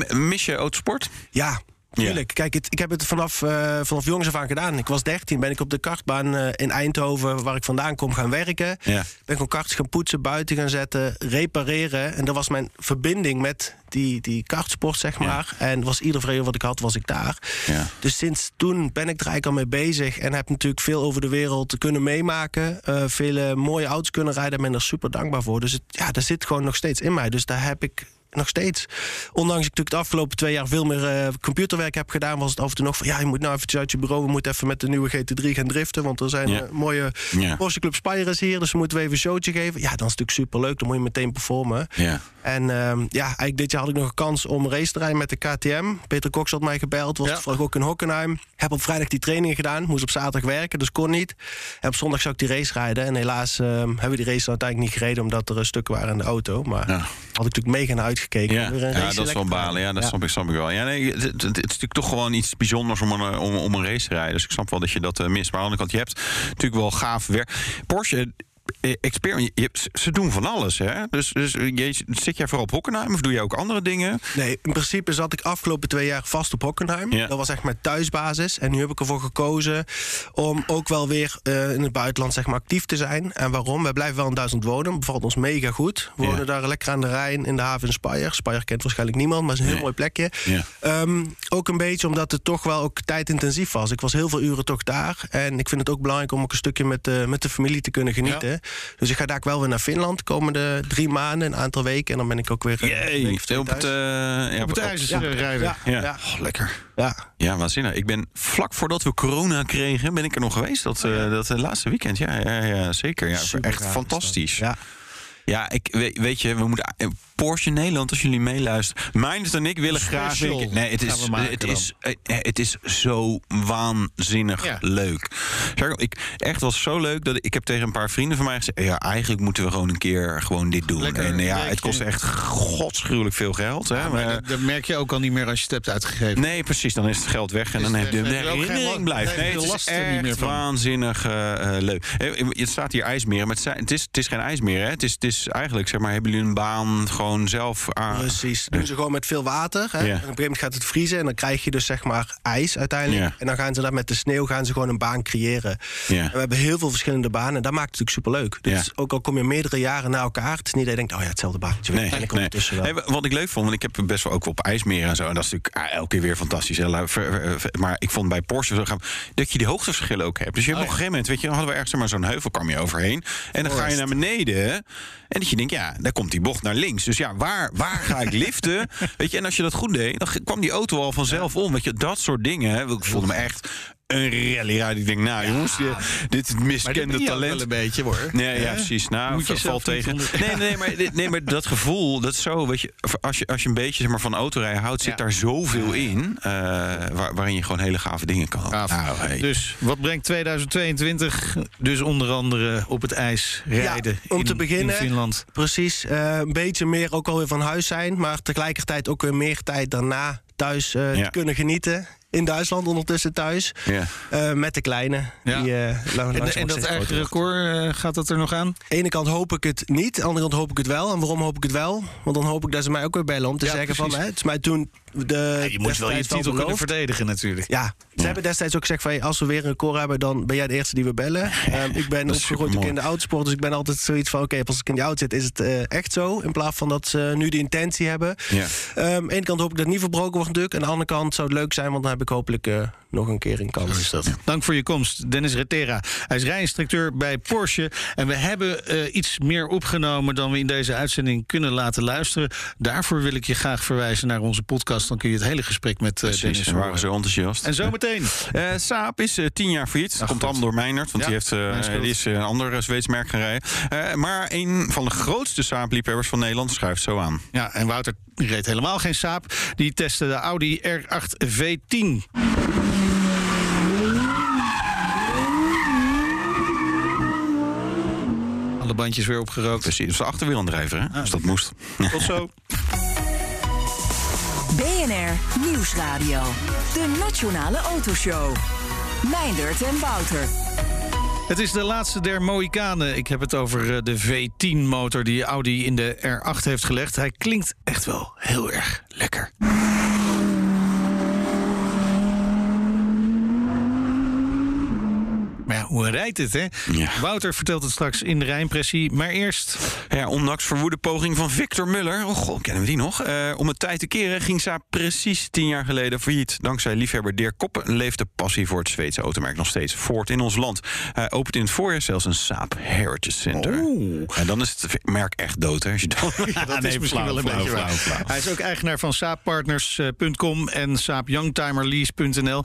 Mis je autosport? ja, tuurlijk. Kijk, het, ik heb het vanaf, eh, vanaf jongs af aan gedaan. Ik was 13, ben ik op de kartbaan eh, in Eindhoven, waar ik vandaan kom, gaan werken. Ja. Ben gewoon karts gaan poetsen, buiten gaan zetten, repareren. En dat was mijn verbinding met die, die kartsport, zeg maar. En was ieder vrede wat ik had, was ik daar. Ja. Dus sinds toen ben ik er eigenlijk al mee bezig. En heb natuurlijk veel over de wereld kunnen meemaken. eh vele mooie auto's kunnen rijden. En ben er super dankbaar voor. Dus het, ja, dat zit gewoon nog steeds in mij. Dus daar heb ik nog steeds. Ondanks ik natuurlijk de afgelopen twee jaar veel meer eh, computerwerk heb gedaan, was het af en toe nog van ja, je moet nou eventjes uit je bureau. We moeten even met de nieuwe GT3 gaan driften. Want er zijn Ja. eh, mooie Ja. Porsche Club Spires hier. Dus we moeten we even een showtje geven. Ja, dan is het natuurlijk super leuk. Dan moet je meteen performen. Ja. En ehm, ja, eigenlijk dit jaar had ik nog een kans om race te rijden met de KTM. Peter Cox had mij gebeld, was Ja. toevallig ook in Hockenheim. Heb op vrijdag die trainingen gedaan, moest op zaterdag werken, dus kon niet. En op zondag zou ik die race rijden. En helaas ehm, hebben we die race uiteindelijk niet gereden, omdat er een stuk waren in de auto. Maar had ik natuurlijk mega naar Ja, dat is wel balen. Ja, dat Ja. Snap, ik, snap ik wel. Ja, nee, het, het- het is natuurlijk toch gewoon iets bijzonders om een, om, om een race te rijden. Dus ik snap wel dat je dat eh, mist. Maar aan de andere kant, je hebt natuurlijk wel gaaf werk. Porsche... eh, Experience, je ze doen van alles, hè? Dus, dus je, zit jij vooral op Hockenheim of doe je ook andere dingen? Nee, in principe zat ik afgelopen twee jaar vast op Hockenheim. Ja. Dat was echt mijn thuisbasis. En nu heb ik ervoor gekozen om ook wel weer eh, in het buitenland zeg maar, actief te zijn. En waarom? Wij blijven wel in Duitsland wonen. Bevalt ons mega goed. We Ja. wonen daar lekker aan de Rijn in de haven in Speyer. Speyer kent waarschijnlijk niemand, maar het is een heel Nee. mooi plekje. Ja. Ehm, ook een beetje omdat het toch wel ook tijdintensief was. Ik was heel veel uren toch daar. En ik vind het ook belangrijk om ook een stukje met, de met de familie te kunnen genieten. Dus ik ga daar wel weer naar Finland de komende drie maanden, een aantal weken. En dan ben ik ook weer. Jee, op het, uh, ja, op het ijs ja. rijden. Ja, ja. ja. Oh, lekker. Ja. ja, waanzinnig. Ik ben vlak voordat we corona kregen, ben ik er nog geweest. Dat, uh, dat laatste weekend. Ja, ja, ja zeker. Ja, echt fantastisch. Ja. Ja, ik weet, weet je, we moeten Porsche Nederland, als jullie meeluisteren. Meindert en ik willen graag. Nee, het is, het, is, het is zo waanzinnig ja. leuk. Ik, echt was zo leuk dat ik, ik heb tegen een paar vrienden van mij gezegd: ja, eigenlijk moeten we gewoon een keer gewoon dit doen. Lekker, en ja, het kost echt godschuwelijk veel geld. Hè, ja, maar dat, dat, merk je ook al niet meer als je het hebt uitgegeven. Nee, precies. Dan is het geld weg en dan heb je de herinnering blijft. Nee, het is echt niet meer waanzinnig uh, leuk. Het staat hier ijsmeren, maar het is, het is geen ijsmeer. Hè. Het, is, het is eigenlijk, zeg maar, hebben jullie een baan gewoon zelf aan. Precies. Doen ze gewoon met veel water. Hè? En op een gegeven moment gaat het vriezen en dan krijg je dus zeg maar ijs uiteindelijk. En dan gaan ze daar met de sneeuw gaan ze gewoon een baan creëren. En we hebben heel veel verschillende banen en dat maakt het natuurlijk superleuk. Dus ook al kom je meerdere jaren na elkaar, het is niet dat je denkt, oh ja, hetzelfde baantje. Nee, nee. Hey, wat ik leuk vond, want ik heb best wel ook op ijsmeren en zo. En dat is natuurlijk ah, elke keer weer fantastisch. Hè? Maar ik vond bij Porsche dat je die hoogteverschillen ook hebt. Dus je hebt oh, op een gegeven moment, weet je, hadden we ergens maar zo'n heuvel kwam je overheen. En dan ga je naar beneden. En dat je denkt, ja, daar komt die bocht naar links. Dus ja, waar, waar ga ik liften? (laughs) Weet je, en als je dat goed deed, dan kwam die auto al vanzelf om. Weet je, dat soort dingen. Ik voelde me echt een rally Ik denk, nou jongens, dit miskende talent. Wel een beetje hoor. Nee, ja, precies. Nou, Moet je valt tegen. Nee, nee, maar, nee, maar dat gevoel, dat zo, weet je, als je, als je een beetje zeg maar, van autorijden houdt, zit daar zoveel in, uh, waar, waarin je gewoon hele gave dingen kan. Nou, hey. Dus wat brengt 2022? Dus onder andere op het ijs rijden. om in, te beginnen, in Finland. Precies, uh, een beetje meer ook alweer van huis zijn, maar tegelijkertijd ook weer meer tijd daarna thuis uh, ja. te kunnen genieten in Duitsland ondertussen thuis. Ja. Uh, met de kleine. Ja. Die, uh, en, en dat eigen record, uh, gaat dat er nog aan? Aan de ene kant hoop ik het niet, aan de andere kant hoop ik het wel. En waarom hoop ik het wel? Want dan hoop ik dat ze mij ook weer bellen om te zeggen precies. van... Hè, het is mij toen de ja, je moet wel je titel kunnen verdedigen natuurlijk. Ja, ze hebben destijds ook gezegd van... Als we weer een record hebben, dan ben jij de eerste die we bellen. (laughs) Um, ik ben opgegroeid in de autosport, dus ik ben altijd zoiets van... oké, okay, als ik in die auto zit, is het uh, echt zo. In plaats van dat ze nu de intentie hebben. Ja. Um, aan de ene kant hoop ik dat het niet verbroken wordt natuurlijk. Aan de andere kant zou het leuk zijn, want dan heb ik hopelijk... Uh, nog een keer in kans. Is dat. Dank voor je komst, Dennis Retera. Hij is rijinstructeur bij Porsche. En we hebben uh, iets meer opgenomen dan we in deze uitzending kunnen laten luisteren. Daarvoor wil ik je graag verwijzen naar onze podcast. Dan kun je het hele gesprek met uh, Precies, Dennis waren zo enthousiast. En zometeen. uh, (laughs) Saab is tien jaar failliet. Dat komt allemaal door Meinert, want ja, die, heeft, die is een ander Zweeds merk gaan rijden. maar een van de grootste Saab-liefhebbers van Nederland schuift zo aan. Ja, en Wouter reed helemaal geen Saab. Die testte de Audi R8 V10. Alle bandjes weer opgerookt. Precies, dus de achterwielaandrijver, hè? Ah, als dat moest. (laughs) Tot zo. BNR Nieuwsradio. De Nationale Autoshow. Meindert en Wouter. Het is de laatste der Mohikanen. Ik heb het over de V10-motor die Audi in de R8 heeft gelegd. Hij klinkt echt wel heel erg lekker. Maar ja, hoe rijdt het, hè? Ja. Wouter vertelt het straks in de rijimpressie. Maar eerst... Ja, ondanks verwoede poging van Victor Muller... oh god, kennen we die nog? Uh, om het tijd te keren ging Saab precies tien jaar geleden failliet. Dankzij liefhebber Dirk Koppen leeft de passie voor het Zweedse automerk nog steeds voort in ons land. Hij opent in het voorjaar zelfs een Saab Heritage Center. Oh. En dan is het merk echt dood, hè? Als je dan... (laughs) ja, dat (laughs) nee, is misschien flauw, wel een flauw, beetje flauw, flauw, Hij is ook eigenaar van saappartners.com en saapyoungtimerlease.nl.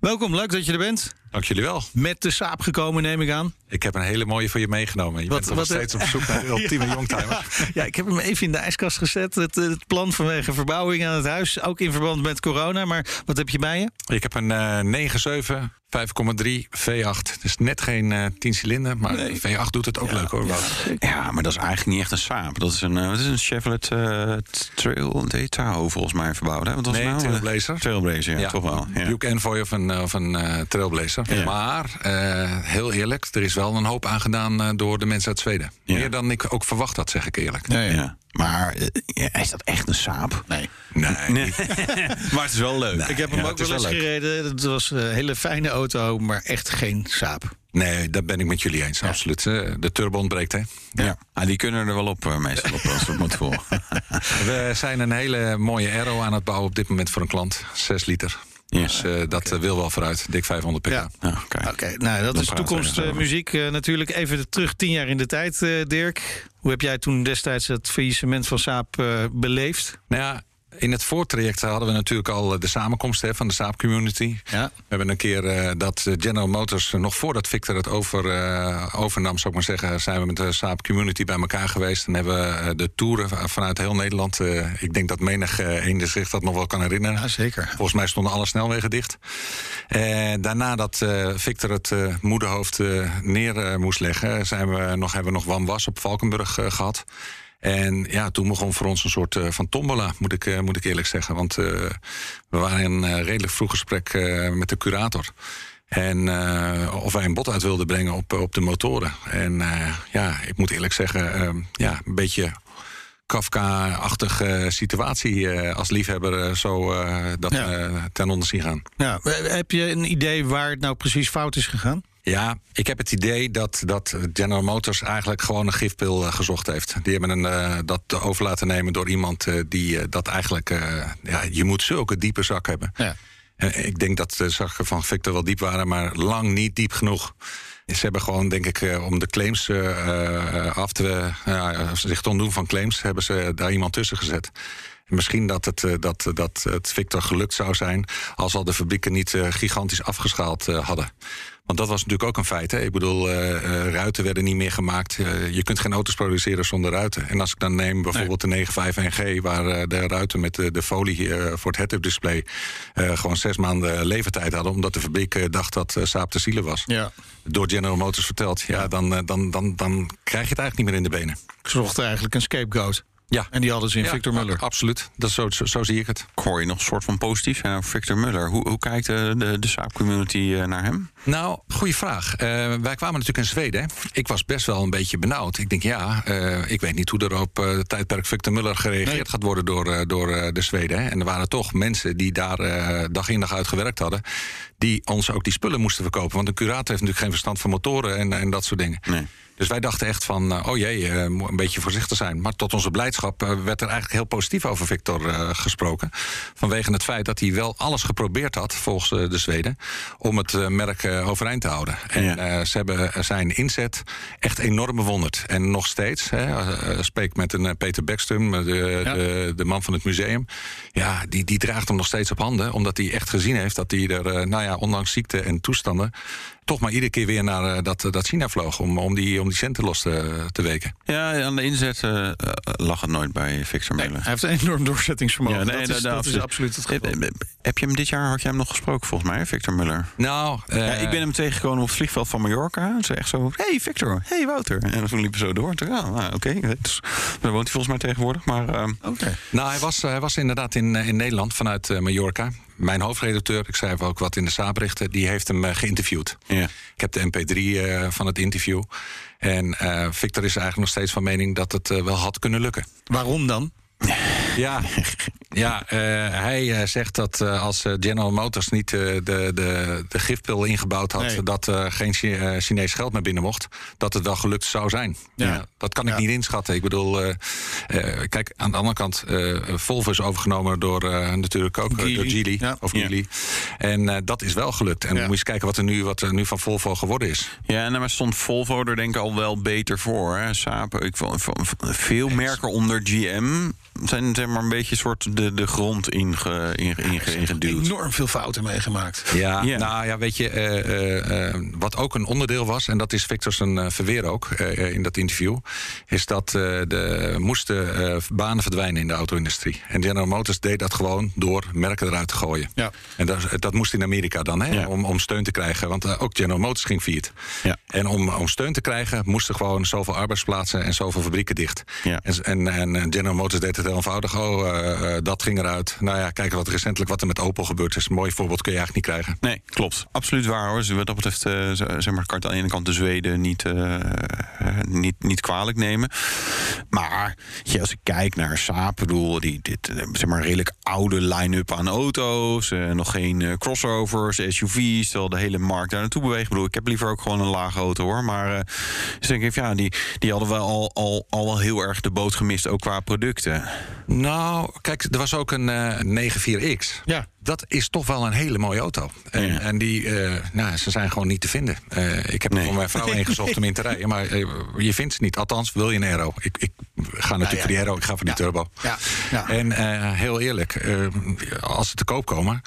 Welkom, leuk dat je er bent. Dank jullie wel. Met de Saab gekomen, neem ik aan. Ik heb een hele mooie voor je meegenomen. Je wat, bent nog steeds op zoek naar (laughs) de ultieme ja, youngtimer. Ja, (laughs) ja, ik heb hem even in de ijskast gezet. Het, het, plan vanwege verbouwing aan het huis. Ook in verband met corona. Maar wat heb je bij je? Ik heb een uh, 9.7 5,3 V8. Dus net geen uh, 10 cilinder, maar nee. V8 doet het ook ja, leuk hoor. Ja. ja, maar dat is eigenlijk niet echt een Saab. Dat is een, uh, dat is een Chevrolet uh, Trail Tahoe volgens mij verbouwd. Hè? Wat was nee, nou? Trailblazer. Trailblazer, ja, ja. toch wel. Ja. Duke Envoy of een, of een Trailblazer. Maar heel eerlijk, er is wel een hoop aangedaan door de mensen uit Zweden. Meer dan ik ook verwacht had, zeg ik eerlijk. ja. Maar uh, is dat echt een saap? Nee. Nee. nee. (laughs) maar het is wel leuk. Nee, ik heb hem ja, ook wel eens gereden. Het was een hele fijne auto, maar echt geen saap. Nee, dat ben ik met jullie eens, ja. absoluut. De turbo ontbreekt, hè? Ja, ja. Ah, die kunnen er wel op uh, meestal op als het moet voor. (laughs) (laughs) We zijn een hele mooie aero aan het bouwen op dit moment voor een klant. 6 liter. Dus uh, dat uh, wil wel vooruit. Dik 500 pk. Ja. Oké, okay. nou, dat Dan is toekomstmuziek. Uh, natuurlijk even terug tien jaar in de tijd, Dirk. Hoe heb jij toen destijds het faillissement van Saab beleefd? Nou ja, in het voortraject hadden we natuurlijk al de samenkomst hè, van de Saab Community. Ja. We hebben een keer uh, dat General Motors, nog voordat Victor het over, uh, overnam, zou ik maar zeggen, zijn we met de Saab Community bij elkaar geweest. En hebben we de toeren vanuit heel Nederland. Uh, ik denk dat menig een zich dat nog wel kan herinneren. Ja, zeker. Volgens mij stonden alle snelwegen dicht. daarna dat Victor het moederhoofd neer moest leggen, zijn we nog, hebben we nog Wan Was op Valkenburg gehad. En ja, toen begon voor ons een soort uh, van tombola, moet ik, uh, moet ik eerlijk zeggen. Want uh, we waren in een redelijk vroeg gesprek met de curator. En of wij een bod uit wilden brengen op, op de motoren. En ja, ik moet eerlijk zeggen, ja, een beetje Kafka-achtige situatie als liefhebber zo dat ja. ten onder zien gaan. Ja, heb je een idee waar het nou precies fout is gegaan? Ja, ik heb het idee dat, dat General Motors eigenlijk gewoon een gifpil uh, gezocht heeft. Die hebben een, uh, dat over laten nemen door iemand uh, die dat eigenlijk. ja, je moet zulke diepe zak hebben. Ja. ik denk dat de zakken van Victor wel diep waren, maar lang niet diep genoeg. Ze hebben gewoon, denk ik, om de claims af te. zich te ontdoen van claims, hebben ze daar iemand tussen gezet. Misschien dat het, dat, dat het Victor gelukt zou zijn als al de fabrieken niet gigantisch afgeschaald hadden. Want dat was natuurlijk ook een feit. Hè? Ik bedoel, ruiten werden niet meer gemaakt. Je kunt geen auto's produceren zonder ruiten. En als ik dan neem bijvoorbeeld nee. de 95NG... waar de ruiten met de, de folie voor het head-up display... gewoon zes maanden levertijd hadden... omdat de fabriek dacht dat Saab te zielen was. Ja. Door General Motors verteld. Ja, dan, dan, dan, dan krijg je het eigenlijk niet meer in de benen. Ik zocht eigenlijk een scapegoat. Ja. En die hadden ze in ja, Victor Muller. Absoluut. Dat zo, zo, zo, zie ik het. Ik hoor je nog een soort van positief zijn over Victor Muller. Hoe, hoe kijkt de, de, de Saab-community naar hem? Nou, goede vraag. Uh, wij kwamen natuurlijk in Zweden. Ik was best wel een beetje benauwd. Ik denk, ja, uh, ik weet niet hoe er op uh, tijdperk Victor Muller gereageerd nee. gaat worden door, door de Zweden. Hè. En er waren toch mensen die daar dag in dag uit gewerkt hadden die ons ook die spullen moesten verkopen. Want een curator heeft natuurlijk geen verstand van motoren en, en dat soort dingen. Nee. Dus wij dachten echt van, uh, oh jee, uh, een beetje voorzichtig zijn. Maar tot onze blijdschap uh, werd er eigenlijk heel positief over Victor gesproken. Vanwege het feit dat hij wel alles geprobeerd had, volgens de Zweden... om het merk overeind te houden. En ja. ze hebben zijn inzet echt enorm bewonderd. En nog steeds, hè, spreek met een Peter Bekstum, de, ja. de, de, man van het museum... ja, die, die draagt hem nog steeds op handen. Omdat hij echt gezien heeft dat hij er, nou ja, ondanks ziekte en toestanden toch maar iedere keer weer naar uh, dat, dat China vloog om, om, die, om die centen los te, te weken. Ja, aan de inzet uh, lag het nooit bij Victor Muller. Nee, hij heeft een enorm doorzettingsvermogen. Ja, nee, dat, is, dat is absoluut het geval. Heb, heb je hem dit jaar, had jij hem nog gesproken volgens mij, Victor Muller? Nou, ja, ik ben hem tegengekomen op het vliegveld van Mallorca. Ze echt zo, hey Victor, hey Wouter. En toen liepen we zo door. Toen, ja, nou, oké, okay. dus, daar woont hij volgens mij tegenwoordig. Maar, okay. Nou, hij was, hij was inderdaad in, in Nederland vanuit Mallorca mijn hoofdredacteur, ik schrijf ook wat in de Saabrichten, die heeft hem uh, geïnterviewd. Ja. Ik heb de MP3 uh, van het interview. En uh, Victor is eigenlijk nog steeds van mening dat het wel had kunnen lukken. Waarom dan? Ja, (laughs) ja uh, hij uh, zegt dat uh, als General Motors niet de, de, de gifpil ingebouwd had... Nee. dat geen Chinees geld meer binnen mocht, dat het wel gelukt zou zijn. Ja. ja dat kan ik ja. niet inschatten. Ik bedoel, kijk, aan de andere kant, Volvo is overgenomen door natuurlijk ook Geely. door Geely. Ja. Of Geely. En dat is wel gelukt. En moet je eens kijken wat er, nu, wat er nu van Volvo geworden is. Ja, en maar stond Volvo er denk ik al wel beter voor. Hè? Saab, ik, veel merken onder GM zijn zeg maar een beetje soort de, de grond inge, inge, inge, ingeduwd. Enorm veel fouten meegemaakt. Ja, ja. nou ja, weet je, uh, uh, wat ook een onderdeel was, en dat is Victor zijn verweer ook in dat interview, is dat er moesten banen verdwijnen in de auto-industrie. En General Motors deed dat gewoon door merken eruit te gooien. Ja. En dat, dat moest in Amerika dan, hè, ja. om, om steun te krijgen. Want ook General Motors ging failliet. Ja. En om, om steun te krijgen moesten gewoon zoveel arbeidsplaatsen en zoveel fabrieken dicht. Ja. En, en, en General Motors deed het heel eenvoudig. Oh, uh, dat ging eruit. Nou ja, kijken wat recentelijk wat er met Opel gebeurd is. Een mooi voorbeeld kun je eigenlijk niet krijgen. Nee, klopt. Absoluut waar hoor. Dus wat dat betreft, uh, zeg maar, kan aan de ene kant de Zweden niet, niet, niet kwalijk nemen. Maar als ik kijk naar Saab, bedoel, die dit, zeg maar, redelijk oude line-up aan auto's. nog geen crossovers, SUV's. Terwijl de hele markt daar naartoe beweegt. Ik bedoel, ik heb liever ook gewoon een lage auto hoor. Maar dus denk ik, ja, die, die hadden wel al, al, al heel erg de boot gemist, ook qua producten. Nou, kijk, er was ook een uh, 94X. Ja. Dat is toch wel een hele mooie auto. En, en die, nou, ze zijn gewoon niet te vinden. ik heb er voor mijn vrouw (laughs) ingezocht om in te rijden. Maar je vindt ze niet. Althans, wil je een aero. Ik, ik ga natuurlijk voor die aero, ik ga voor die turbo. Ja. Ja. En heel eerlijk, als ze te koop komen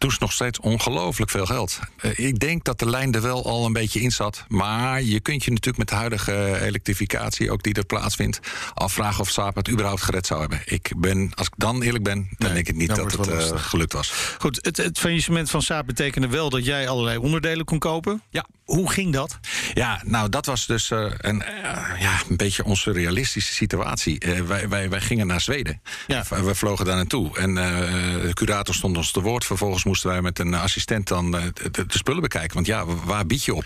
doen ze nog steeds ongelooflijk veel geld. Ik denk dat de lijn er wel al een beetje in zat. Maar je kunt je natuurlijk met de huidige elektrificatie, ook die er plaatsvindt, afvragen of Saab het überhaupt gered zou hebben. Ik ben, als ik dan eerlijk ben, dan denk ik niet dat het gelukt was. Goed, het, het faillissement van Saab betekende wel dat jij allerlei onderdelen kon kopen. Ja. Hoe ging dat? Ja, nou, dat was dus uh, een, ja, een beetje onze realistische situatie. wij, wij, wij gingen naar Zweden. Ja. We vlogen daar naartoe. En de curator stond ons te woord. Vervolgens moesten wij met een assistent dan de, de, spullen bekijken. Want ja, waar bied je op?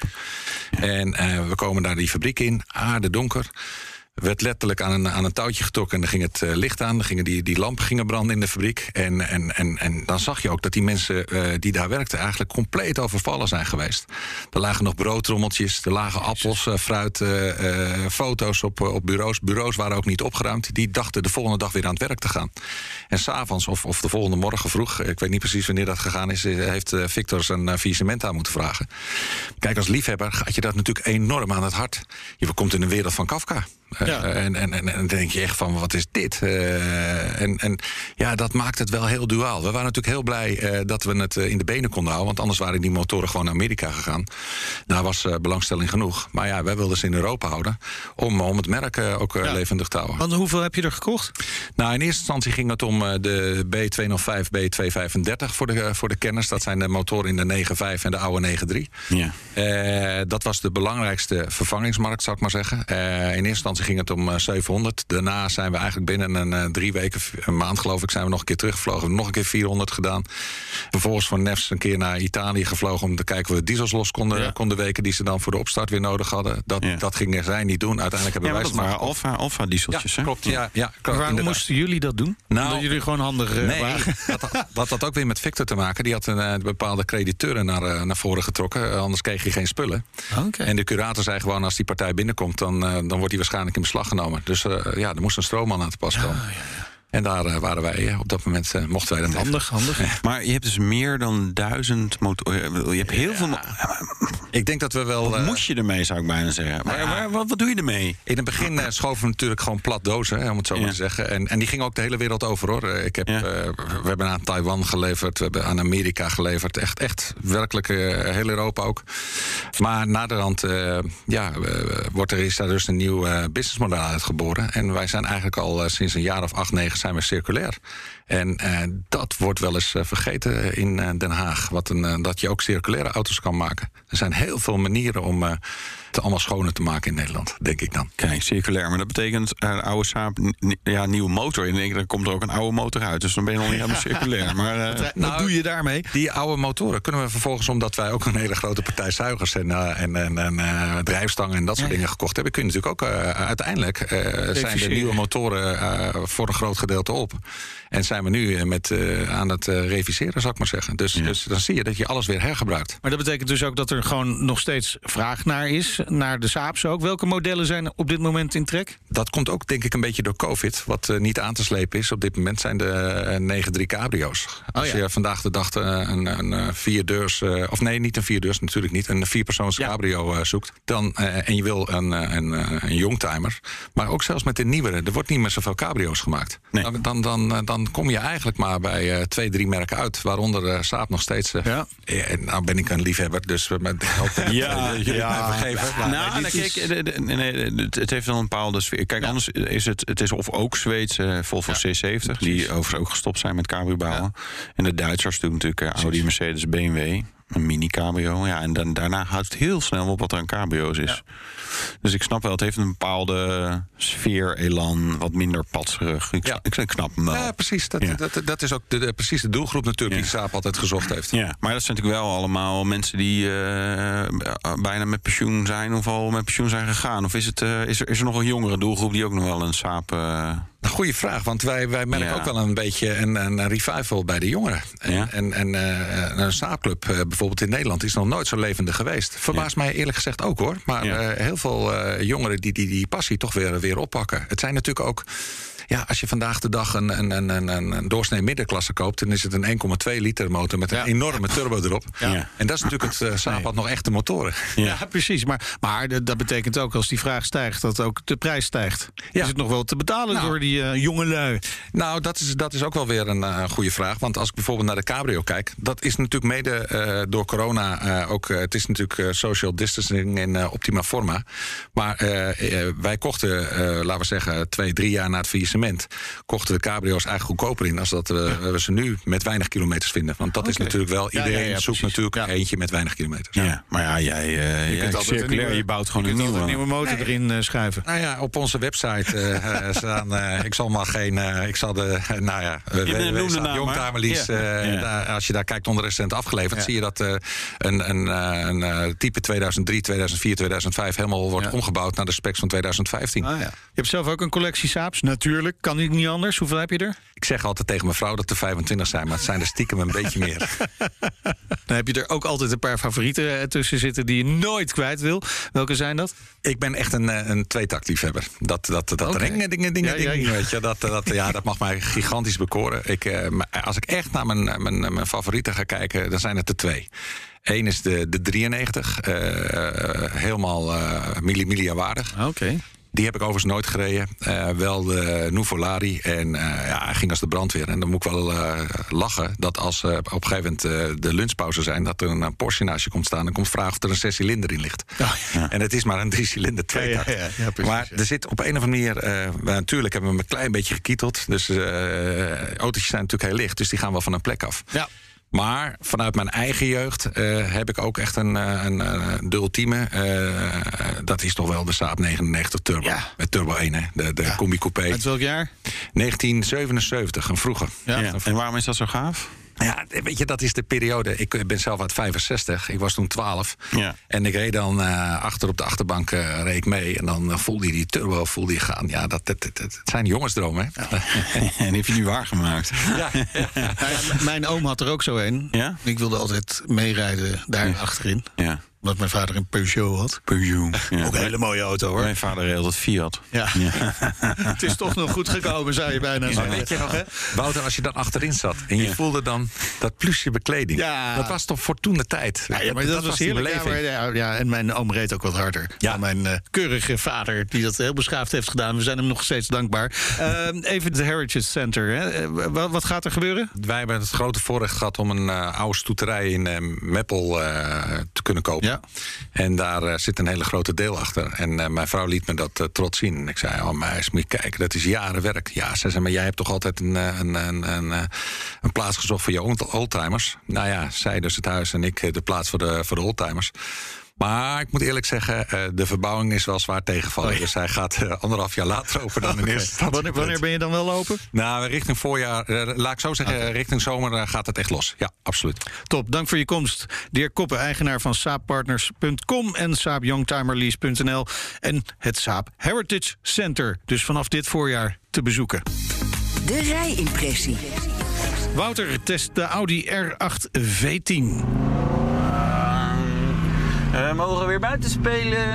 En we komen daar die fabriek in, aarde donker werd letterlijk aan een, aan een touwtje getrokken en dan ging het uh, licht aan. Dan gingen die, die lampen gingen branden in de fabriek. En, en, en, en dan zag je ook dat die mensen uh, die daar werkten eigenlijk compleet overvallen zijn geweest. Er lagen nog broodtrommeltjes, er lagen appels, uh, fruit, foto's op, op bureaus. Bureaus waren ook niet opgeruimd. Die dachten de volgende dag weer aan het werk te gaan. En s'avonds of, of de volgende morgen vroeg, ik weet niet precies wanneer dat gegaan is, heeft Victor zijn faillissement aan moeten vragen. Kijk, als liefhebber gaat je dat natuurlijk enorm aan het hart. Je komt in een wereld van Kafka. Ja. en, en, en, en dan denk je echt van, wat is dit? Uh, en, en ja, dat maakt het wel heel duaal. We waren natuurlijk heel blij uh, dat we het in de benen konden houden. Want anders waren die motoren gewoon naar Amerika gegaan. Daar was belangstelling genoeg. Maar ja, wij wilden ze in Europa houden. Om, om het merk ook ja. levendig te houden. Want hoeveel heb je er gekocht? Nou, in eerste instantie ging het om de B205, B235 voor de, voor de kenners. Dat zijn de motoren in de 9.5 en de oude 9.3. Ja. dat was de belangrijkste vervangingsmarkt, zou ik maar zeggen. in eerste instantie ging het om 700. Eh, Daarna zijn we eigenlijk binnen een uh, drie weken, een maand geloof ik, zijn we nog een keer teruggevlogen. Nog een keer 400 gedaan. Vervolgens van Nefs een keer naar Italië gevlogen om te kijken of we diesels los konden, ja. konden weken die ze dan voor de opstart weer nodig hadden. Dat, ja. dat gingen zij niet doen. Uiteindelijk hebben ja, wij dat waren alfa, alfa dieseltjes. Ja, klopt. Ja, ja, klopt, waarom moesten jullie dat doen? Nou, Omdat jullie gewoon handig uh, nee, waren? (laughs) Dat, dat had ook weer met Victor te maken. Die had een bepaalde crediteuren naar, naar voren getrokken. anders kreeg je geen spullen. Okay. En de curator zei gewoon als die partij binnenkomt, dan, dan wordt hij waarschijnlijk in beslag genomen. Dus uh, ja, er moest een stroomman aan te pas komen. Ja, ja, en daar uh, waren wij. Op dat moment uh, mochten wij dat Handig, even. handig. Maar je hebt dus meer dan duizend motoren. Je hebt heel ja. veel... Ik denk dat we wel... Wat moest je ermee, zou ik bijna zeggen. Maar, ja. maar wat, wat, doe je ermee? In het begin uh, schoven we natuurlijk gewoon plat dozen, hè, om het zo maar te zeggen. En, en die ging ook de hele wereld over, hoor. Ik heb, we hebben aan Taiwan geleverd, we hebben aan Amerika geleverd. Echt, echt werkelijk heel Europa ook. Maar naderhand ja, wordt er, is daar dus een nieuw businessmodel uitgeboren. En wij zijn eigenlijk al sinds een jaar of acht, negen zijn we circulair. En uh, dat wordt wel eens uh, vergeten in uh, Den Haag. Wat een, dat je ook circulaire auto's kan maken. Er zijn heel veel manieren om het allemaal schoner te maken in Nederland, denk ik dan. Kijk, circulair. Maar dat betekent een oude Saab, ja, nieuwe motor. In één keer komt er ook een oude motor uit. Dus dan ben je nog niet helemaal circulair. Maar (laughs) wat, wat nou, doe je daarmee? Die oude motoren kunnen we vervolgens, omdat wij ook een hele grote partij zuigers en, en, en, en drijfstangen en dat soort ja, dingen gekocht hebben, kun je natuurlijk ook uiteindelijk zijn de nieuwe motoren voor een groot gedeelte op. En zijn we nu met, uh, aan het uh, reviseren, zou ik maar zeggen. Dus, ja. dus, dan zie je dat je alles weer hergebruikt. Maar dat betekent dus ook dat er gewoon nog steeds vraag naar is. Naar de Saabs ook. Welke modellen zijn op dit moment in trek? Dat komt ook denk ik een beetje door COVID. Wat uh, niet aan te slepen is op dit moment zijn de 9-3 cabrio's. Als oh, ja. je vandaag de dag een, een vierdeurs... of nee, niet een vierdeurs, natuurlijk niet. Een vierpersoons ja. cabrio zoekt. Dan, en je wil een, een, een youngtimer. Maar ook zelfs met de nieuwere. Er wordt niet meer zoveel cabrio's gemaakt. Nee. Dan, dan, dan, dan kom je eigenlijk maar bij uh, twee, drie merken uit. Waaronder uh, Saab nog steeds. Uh, ja. En nou ben ik een liefhebber, dus met hoop (laughs) ja, jullie ja, mij vergeven. Ja, nou, nee, kijk, nee, het heeft wel een bepaalde sfeer. Kijk, ja. anders is het, het is of ook Zweedse Volvo C70, die overigens ook gestopt zijn met cabrio bouwen. En de Duitsers doen natuurlijk Audi, Mercedes, BMW. Een mini cabrio. Ja, en dan, daarna houdt het heel snel op wat er aan cabrio's is. Ja. Dus ik snap wel, het heeft een bepaalde sfeer, elan, wat minder patserig. Ik, ja. ik, ik snap hem wel. Ja, precies. Dat, ja. dat, dat is ook de, de, precies de doelgroep natuurlijk die Saab altijd gezocht heeft. Ja, maar dat zijn natuurlijk wel allemaal mensen die uh, bijna met pensioen zijn of al met pensioen zijn gegaan. Of is, het, uh, is, er, is er nog een jongere doelgroep die ook nog wel een Saab... Uh, goede vraag. Want wij, wij merken ook wel een beetje een, een revival bij de jongeren. En, en, en een saapclub bijvoorbeeld in Nederland is nog nooit zo levendig geweest. Verbaast mij eerlijk gezegd ook hoor. Maar heel veel jongeren die, die die passie toch weer, weer oppakken. Het zijn natuurlijk ook ja, als je vandaag de dag een, een, een, een, een doorsnee middenklasse koopt, dan is het een 1,2 liter motor met een enorme turbo erop. Ja. En dat is natuurlijk het uh, Saab had nog echte motoren. Ja, precies. Maar, maar dat betekent ook als die vraag stijgt, dat ook de prijs stijgt. Is het nog wel te betalen nou. door die uh, jonge lui? Nou, dat is, dat is ook wel weer een uh, goede vraag. Want als ik bijvoorbeeld naar de Cabrio kijk, dat is natuurlijk mede door corona ook. het is natuurlijk social distancing in optima forma. Maar wij kochten, laten we zeggen, twee, drie jaar na het faillissement kochten we cabrio's eigenlijk goedkoper in... als dat we, we ze nu met weinig kilometers vinden. Want dat is natuurlijk wel... iedereen ja, zoekt natuurlijk eentje met weinig kilometers. Ja, maar ja, jij, uh, je, jij circulair, je bouwt gewoon een nieuwe, een nieuwe motor erin uh, schuiven. Nou ja, op onze website (laughs) uh, staan... ik zal maar geen... ik zal de... nou ja, Youngtimerlies... als je daar kijkt onder recent afgeleverd... zie je dat een, een, een type 2003, 2004, 2005... helemaal wordt omgebouwd naar de specs van 2015. Ah, ja. Je hebt zelf ook een collectie Saabs, natuurlijk kan ik niet anders. Hoeveel heb je er? Ik zeg altijd tegen mijn vrouw dat er 25 zijn, maar het zijn er stiekem een beetje meer. (laughs) Dan heb je er ook altijd een paar favorieten eh, tussen zitten die je nooit kwijt wil. Welke zijn dat? Ik ben echt een, eh, een tweetaktliefhebber. Dat, dat, dat okay. ringen, dingen, dingen, ja, dingen. Weet je, dat, dat, ja, dat mag mij gigantisch bekoren. Ik, eh, als ik echt naar mijn, mijn, mijn favorieten ga kijken, dan zijn het er twee. Eén is de, de 93, uh, helemaal uh, milli waardig. Oké. Die heb ik overigens nooit gereden. Uh, wel de Nuvolari. En uh, ja, ging als de brandweer. En dan moet ik wel uh, lachen dat als op een gegeven moment de lunchpauze zijn... dat er een Porsche naast je komt staan en komt vragen of er een zescilinder in ligt. Oh, ja. En het is maar een drie cilinder twee ja, ja, Maar er zit op een of andere manier... natuurlijk hebben we hem een klein beetje gekieteld. Dus autootjes zijn natuurlijk heel licht. Dus die gaan wel van een plek af. Ja. Maar vanuit mijn eigen jeugd uh, heb ik ook echt een, een, een de ultieme. Uh, dat is toch wel de Saab 99 Turbo. Ja. Met Turbo 1, hè? de, de ja. combi coupé. Uit welk jaar? 1977, een vroeger. Ja. ja. En waarom is dat zo gaaf? Ja, weet je, dat is de periode. Ik ben zelf uit 65. Ik was toen 12. Ja. En ik reed dan uh, achter op de achterbank uh, reed ik mee. En dan uh, voelde je die turbo voelde je gaan. Ja, dat, dat, dat, dat zijn jongensdromen. Hè? Ja. (laughs) en die heb je nu waargemaakt. Ja, ja. (laughs) Mijn oom had er ook zo een. Ja? Ik wilde altijd meerijden daar achterin. Ja omdat mijn vader een Peugeot had. Peugeot. Ja. Ook een hele mooie auto hoor. Mijn vader reed het Fiat. Ja. ja. (laughs) het is toch nog goed gekomen, zou je bijna zeggen. weet je nog, hè? (laughs) Wouter, als je dan achterin zat en je voelde dan dat plusje bekleding. Ja. Dat was toch voor toen de tijd. Ja, maar dat, dat was heerlijk. Ja, ja, en mijn oom reed ook wat harder. Ja. mijn uh, keurige vader, die dat heel beschaafd heeft gedaan. We zijn hem nog steeds dankbaar. Uh, even het Heritage Center. Hè. Eh, wat, wat, gaat er gebeuren? Wij hebben het grote voorrecht gehad om een uh, oude stoeterij in uh, Meppel te kunnen kopen. En daar uh, zit een hele grote deel achter. En uh, mijn vrouw liet me dat uh, trots zien. En ik zei, oh meis, moet je kijken, dat is jaren werk. Ja, ze zei, maar jij hebt toch altijd een, een, een, een, een plaats gezocht voor je oldtimers? Nou ja, zij dus het huis en ik de plaats voor de, voor de oldtimers. Maar ik moet eerlijk zeggen, uh, de verbouwing is wel zwaar tegenvallen. Oh, Dus hij gaat uh, anderhalf jaar later open dan (laughs) in eerste wanneer, wanneer, ben je dan wel open? Nou, richting voorjaar, uh, laat ik zo zeggen, okay. richting zomer gaat het echt los. Ja, absoluut. Top, dank voor je komst. Dirk Koppen, eigenaar van saappartners.com en saapyoungtimerlease.nl en het Saap Heritage Center. Dus vanaf dit voorjaar te bezoeken. De rijimpressie. Wouter test de Audi R8 V10. We mogen weer buiten spelen.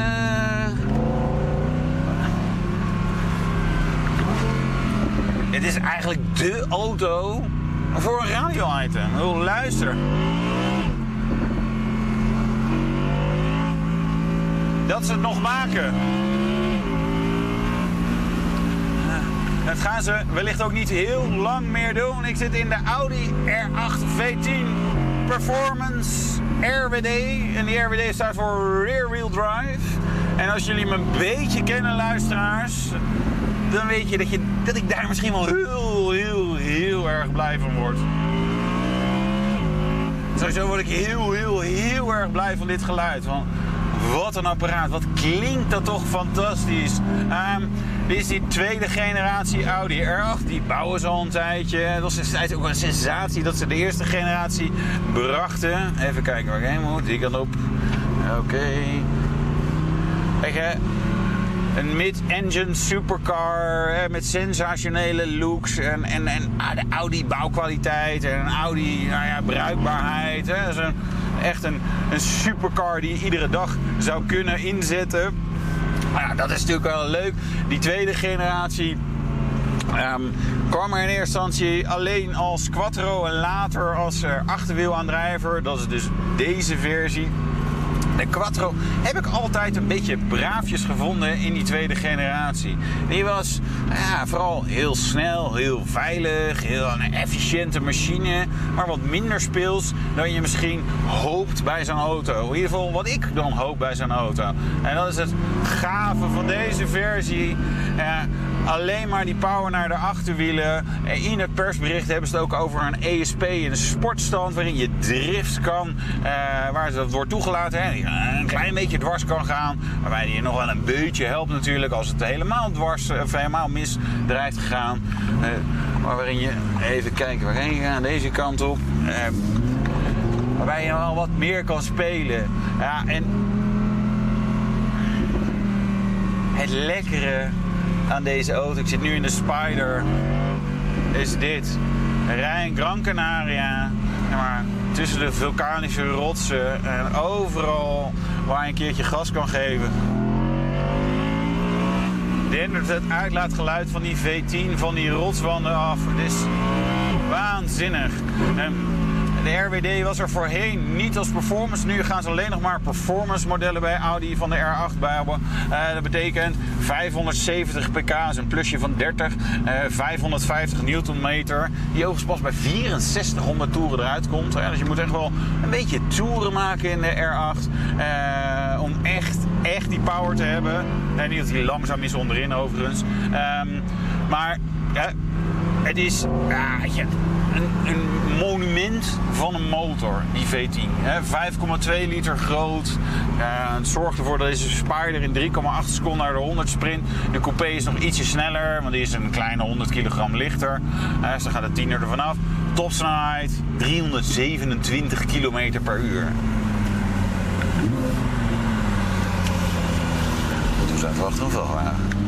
Dit is eigenlijk de auto voor een radio-item. Luister. Dat ze het nog maken. Dat gaan ze wellicht ook niet heel lang meer doen. Ik zit in de Audi R8 V10 Performance RWD. En die RWD staat voor Rear Wheel Drive. En als jullie me een beetje kennen, luisteraars, dan weet je dat, je dat ik daar misschien wel heel, heel, heel erg blij van word. Sowieso word ik heel, heel, heel erg blij van dit geluid. Want wat een apparaat. Wat klinkt dat toch fantastisch. Um, dit is die tweede generatie Audi R8. Die bouwen ze al een tijdje. Dat was destijds ook een sensatie dat ze de eerste generatie brachten. Even kijken waar ik heen moet. Die kan op. Oké. Okay. een mid-engine supercar met sensationele looks en, en, en ah, de Audi bouwkwaliteit en Audi nou ja, bruikbaarheid. Hè. Dat is een, echt een, een supercar die je iedere dag zou kunnen inzetten. Nou ja, dat is natuurlijk wel leuk. Die tweede generatie Ehm, kwam er in eerste instantie alleen als quattro en later als uh, achterwielaandrijver. Dat is dus deze versie. De Quattro heb ik altijd een beetje braafjes gevonden in die tweede generatie. Die was ja, vooral heel snel, heel veilig, heel een efficiënte machine. Maar wat minder speels dan je misschien hoopt bij zo'n auto. In ieder geval wat ik dan hoop bij zo'n auto. En dat is het gave van deze versie. Alleen maar die power naar de achterwielen. In het persbericht hebben ze het ook over een ESP, een sportstand waarin je drift kan. Uh, waar dat wordt toegelaten. Hè een klein beetje dwars kan gaan. Waarbij je nog wel een beetje helpt natuurlijk als het helemaal dwars of helemaal mis dreigt te gaan. Uh, maar waarin je even kijken waarheen je gaat, deze kant op. Uh, waarbij je wel wat meer kan spelen. Ja, en het lekkere aan deze auto, ik zit nu in de Spider, is dit. Rij een Gran Canaria, tussen de vulkanische rotsen en overal waar je een keertje gas kan geven. Dendert het uitlaatgeluid van die V10 van die rotswanden af. Het is waanzinnig. En de RWD was er voorheen niet als performance. Nu gaan ze alleen nog maar performance modellen bij Audi van de R8 bouwen. Uh, dat betekent 570 pk, een plusje van 30. Uh, 550 newtonmeter. Die overigens pas bij 6400 toeren eruit komt. Dus je moet echt wel een beetje toeren maken in de R8. Eh, om echt, echt die power te hebben. Nee, niet dat die langzaam is onderin overigens. Um, maar het is... Een, een, monument van een motor, die V10. 5,2 liter groot. Uh, het zorgt ervoor dat deze Spider in 3,8 seconden naar de 100 sprint. De coupé is nog ietsje sneller, want die is een kleine 100 kilogram lichter. Uh, dus dan gaat de tiener er vanaf. Topsnelheid 327 km per uur. Toen zijn verwachten hoeveel waren.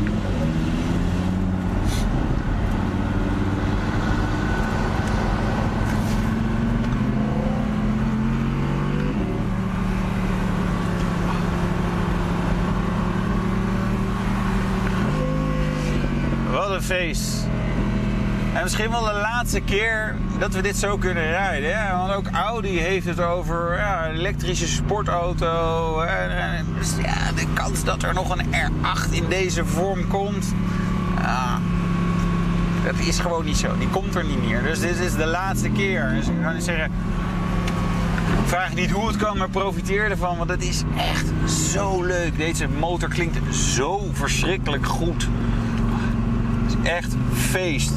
En misschien wel de laatste keer dat we dit zo kunnen rijden. Hè? Want ook Audi heeft het over ja, elektrische sportauto. En, dus ja, de kans dat er nog een R8 in deze vorm komt. Ja, dat is gewoon niet zo. Die komt er niet meer. Dus dit is de laatste keer. Dus ik kan niet zeggen. Vraag niet hoe het kan, maar profiteer ervan. Want het is echt zo leuk. Deze motor klinkt zo verschrikkelijk goed echt feest.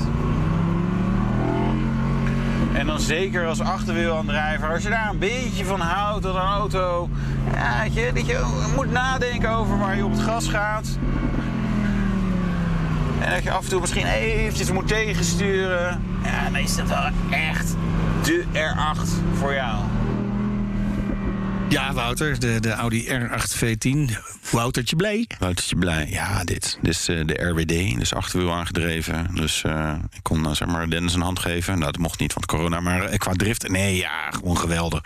En dan zeker als achterwielaandrijver, als je daar een beetje van houdt, dat een auto, ja, dat, je, moet nadenken over waar je op het gas gaat. En dat je af en toe misschien eventjes moet tegensturen. Ja, dan is dat wel echt de R8 voor jou. Ja, Wouter, de, de Audi R8 V10. Woutertje blij. Woutertje blij, ja, dit. Dit is uh, de RWD, dus achterwiel aangedreven. Dus uh, ik kon uh, zeg maar Dennis een hand geven. Nou, dat mocht niet, want corona. Maar qua drift, nee, ja, gewoon geweldig.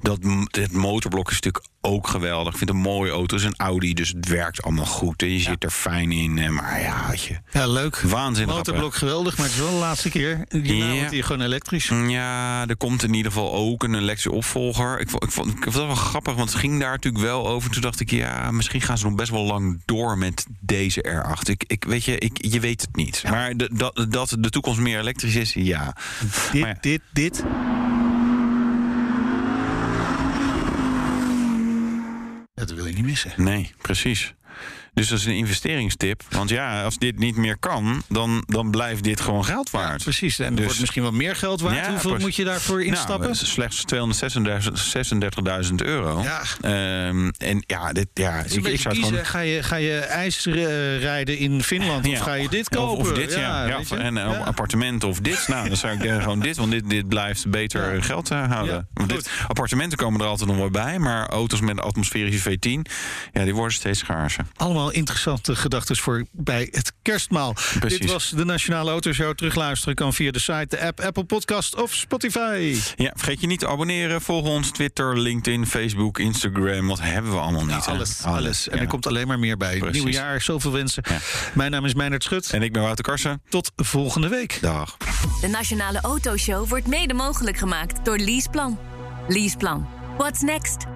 Dat, het motorblok is natuurlijk ook geweldig. Ik vind het een mooie auto. Het is een Audi, dus het werkt allemaal goed. En je zit er fijn in. Maar ja, je. Ja, leuk. Waanzinnig. Motorblok geweldig, maar het is wel de laatste keer. Hierna ja. wordt hij gewoon elektrisch. Ja, er komt in ieder geval ook een elektrische opvolger. Ik vond, ik vond, ik vond het wel grappig, want het ging daar natuurlijk wel over. Toen dacht ik, ja, misschien gaan ze nog best wel lang door met deze R8. Ik, ik weet je, ik, je weet het niet. Maar de, dat, dat de toekomst meer elektrisch is, ja. Dit, dit, dit. Dat wil je niet Nee, precies. Dus dat is een investeringstip. Want ja, als dit niet meer kan, dan, dan blijft dit gewoon geld waard. Ja, precies. En dus, wordt misschien wel meer geld waard. Ja, Hoeveel moet je daarvoor instappen? Nou, slechts 236.000 euro. Ja. Um, en ja, dit, ja ik, ik zou kiezen. Gewoon... Ga, je, ga je ijs rijden in Finland of ga je dit kopen? Of, of dit, ja. en een appartement of dit. Nou, dan zou ik uh, gewoon dit, want dit, dit blijft beter geld uh, houden. Want dit, appartementen komen er altijd nog wel bij, maar auto's met atmosferische V10, ja, die worden steeds schaarser. Allemaal allemaal interessante gedachten voor bij het kerstmaal. Precies. Dit was de Nationale Autoshow. Terugluisteren kan via de site, de app, Apple Podcast of Spotify. Ja, vergeet je niet te abonneren. Volg ons Twitter, LinkedIn, Facebook, Instagram. Wat hebben we allemaal niet? alles, alles. En ja. er komt alleen maar meer bij. Precies. Nieuw jaar, zoveel wensen. Mijn naam is Meijnerd Schut. En ik ben Wouter Karsen. Tot volgende week. Dag. De Nationale Autoshow wordt mede mogelijk gemaakt door Leaseplan. Leaseplan. What's next?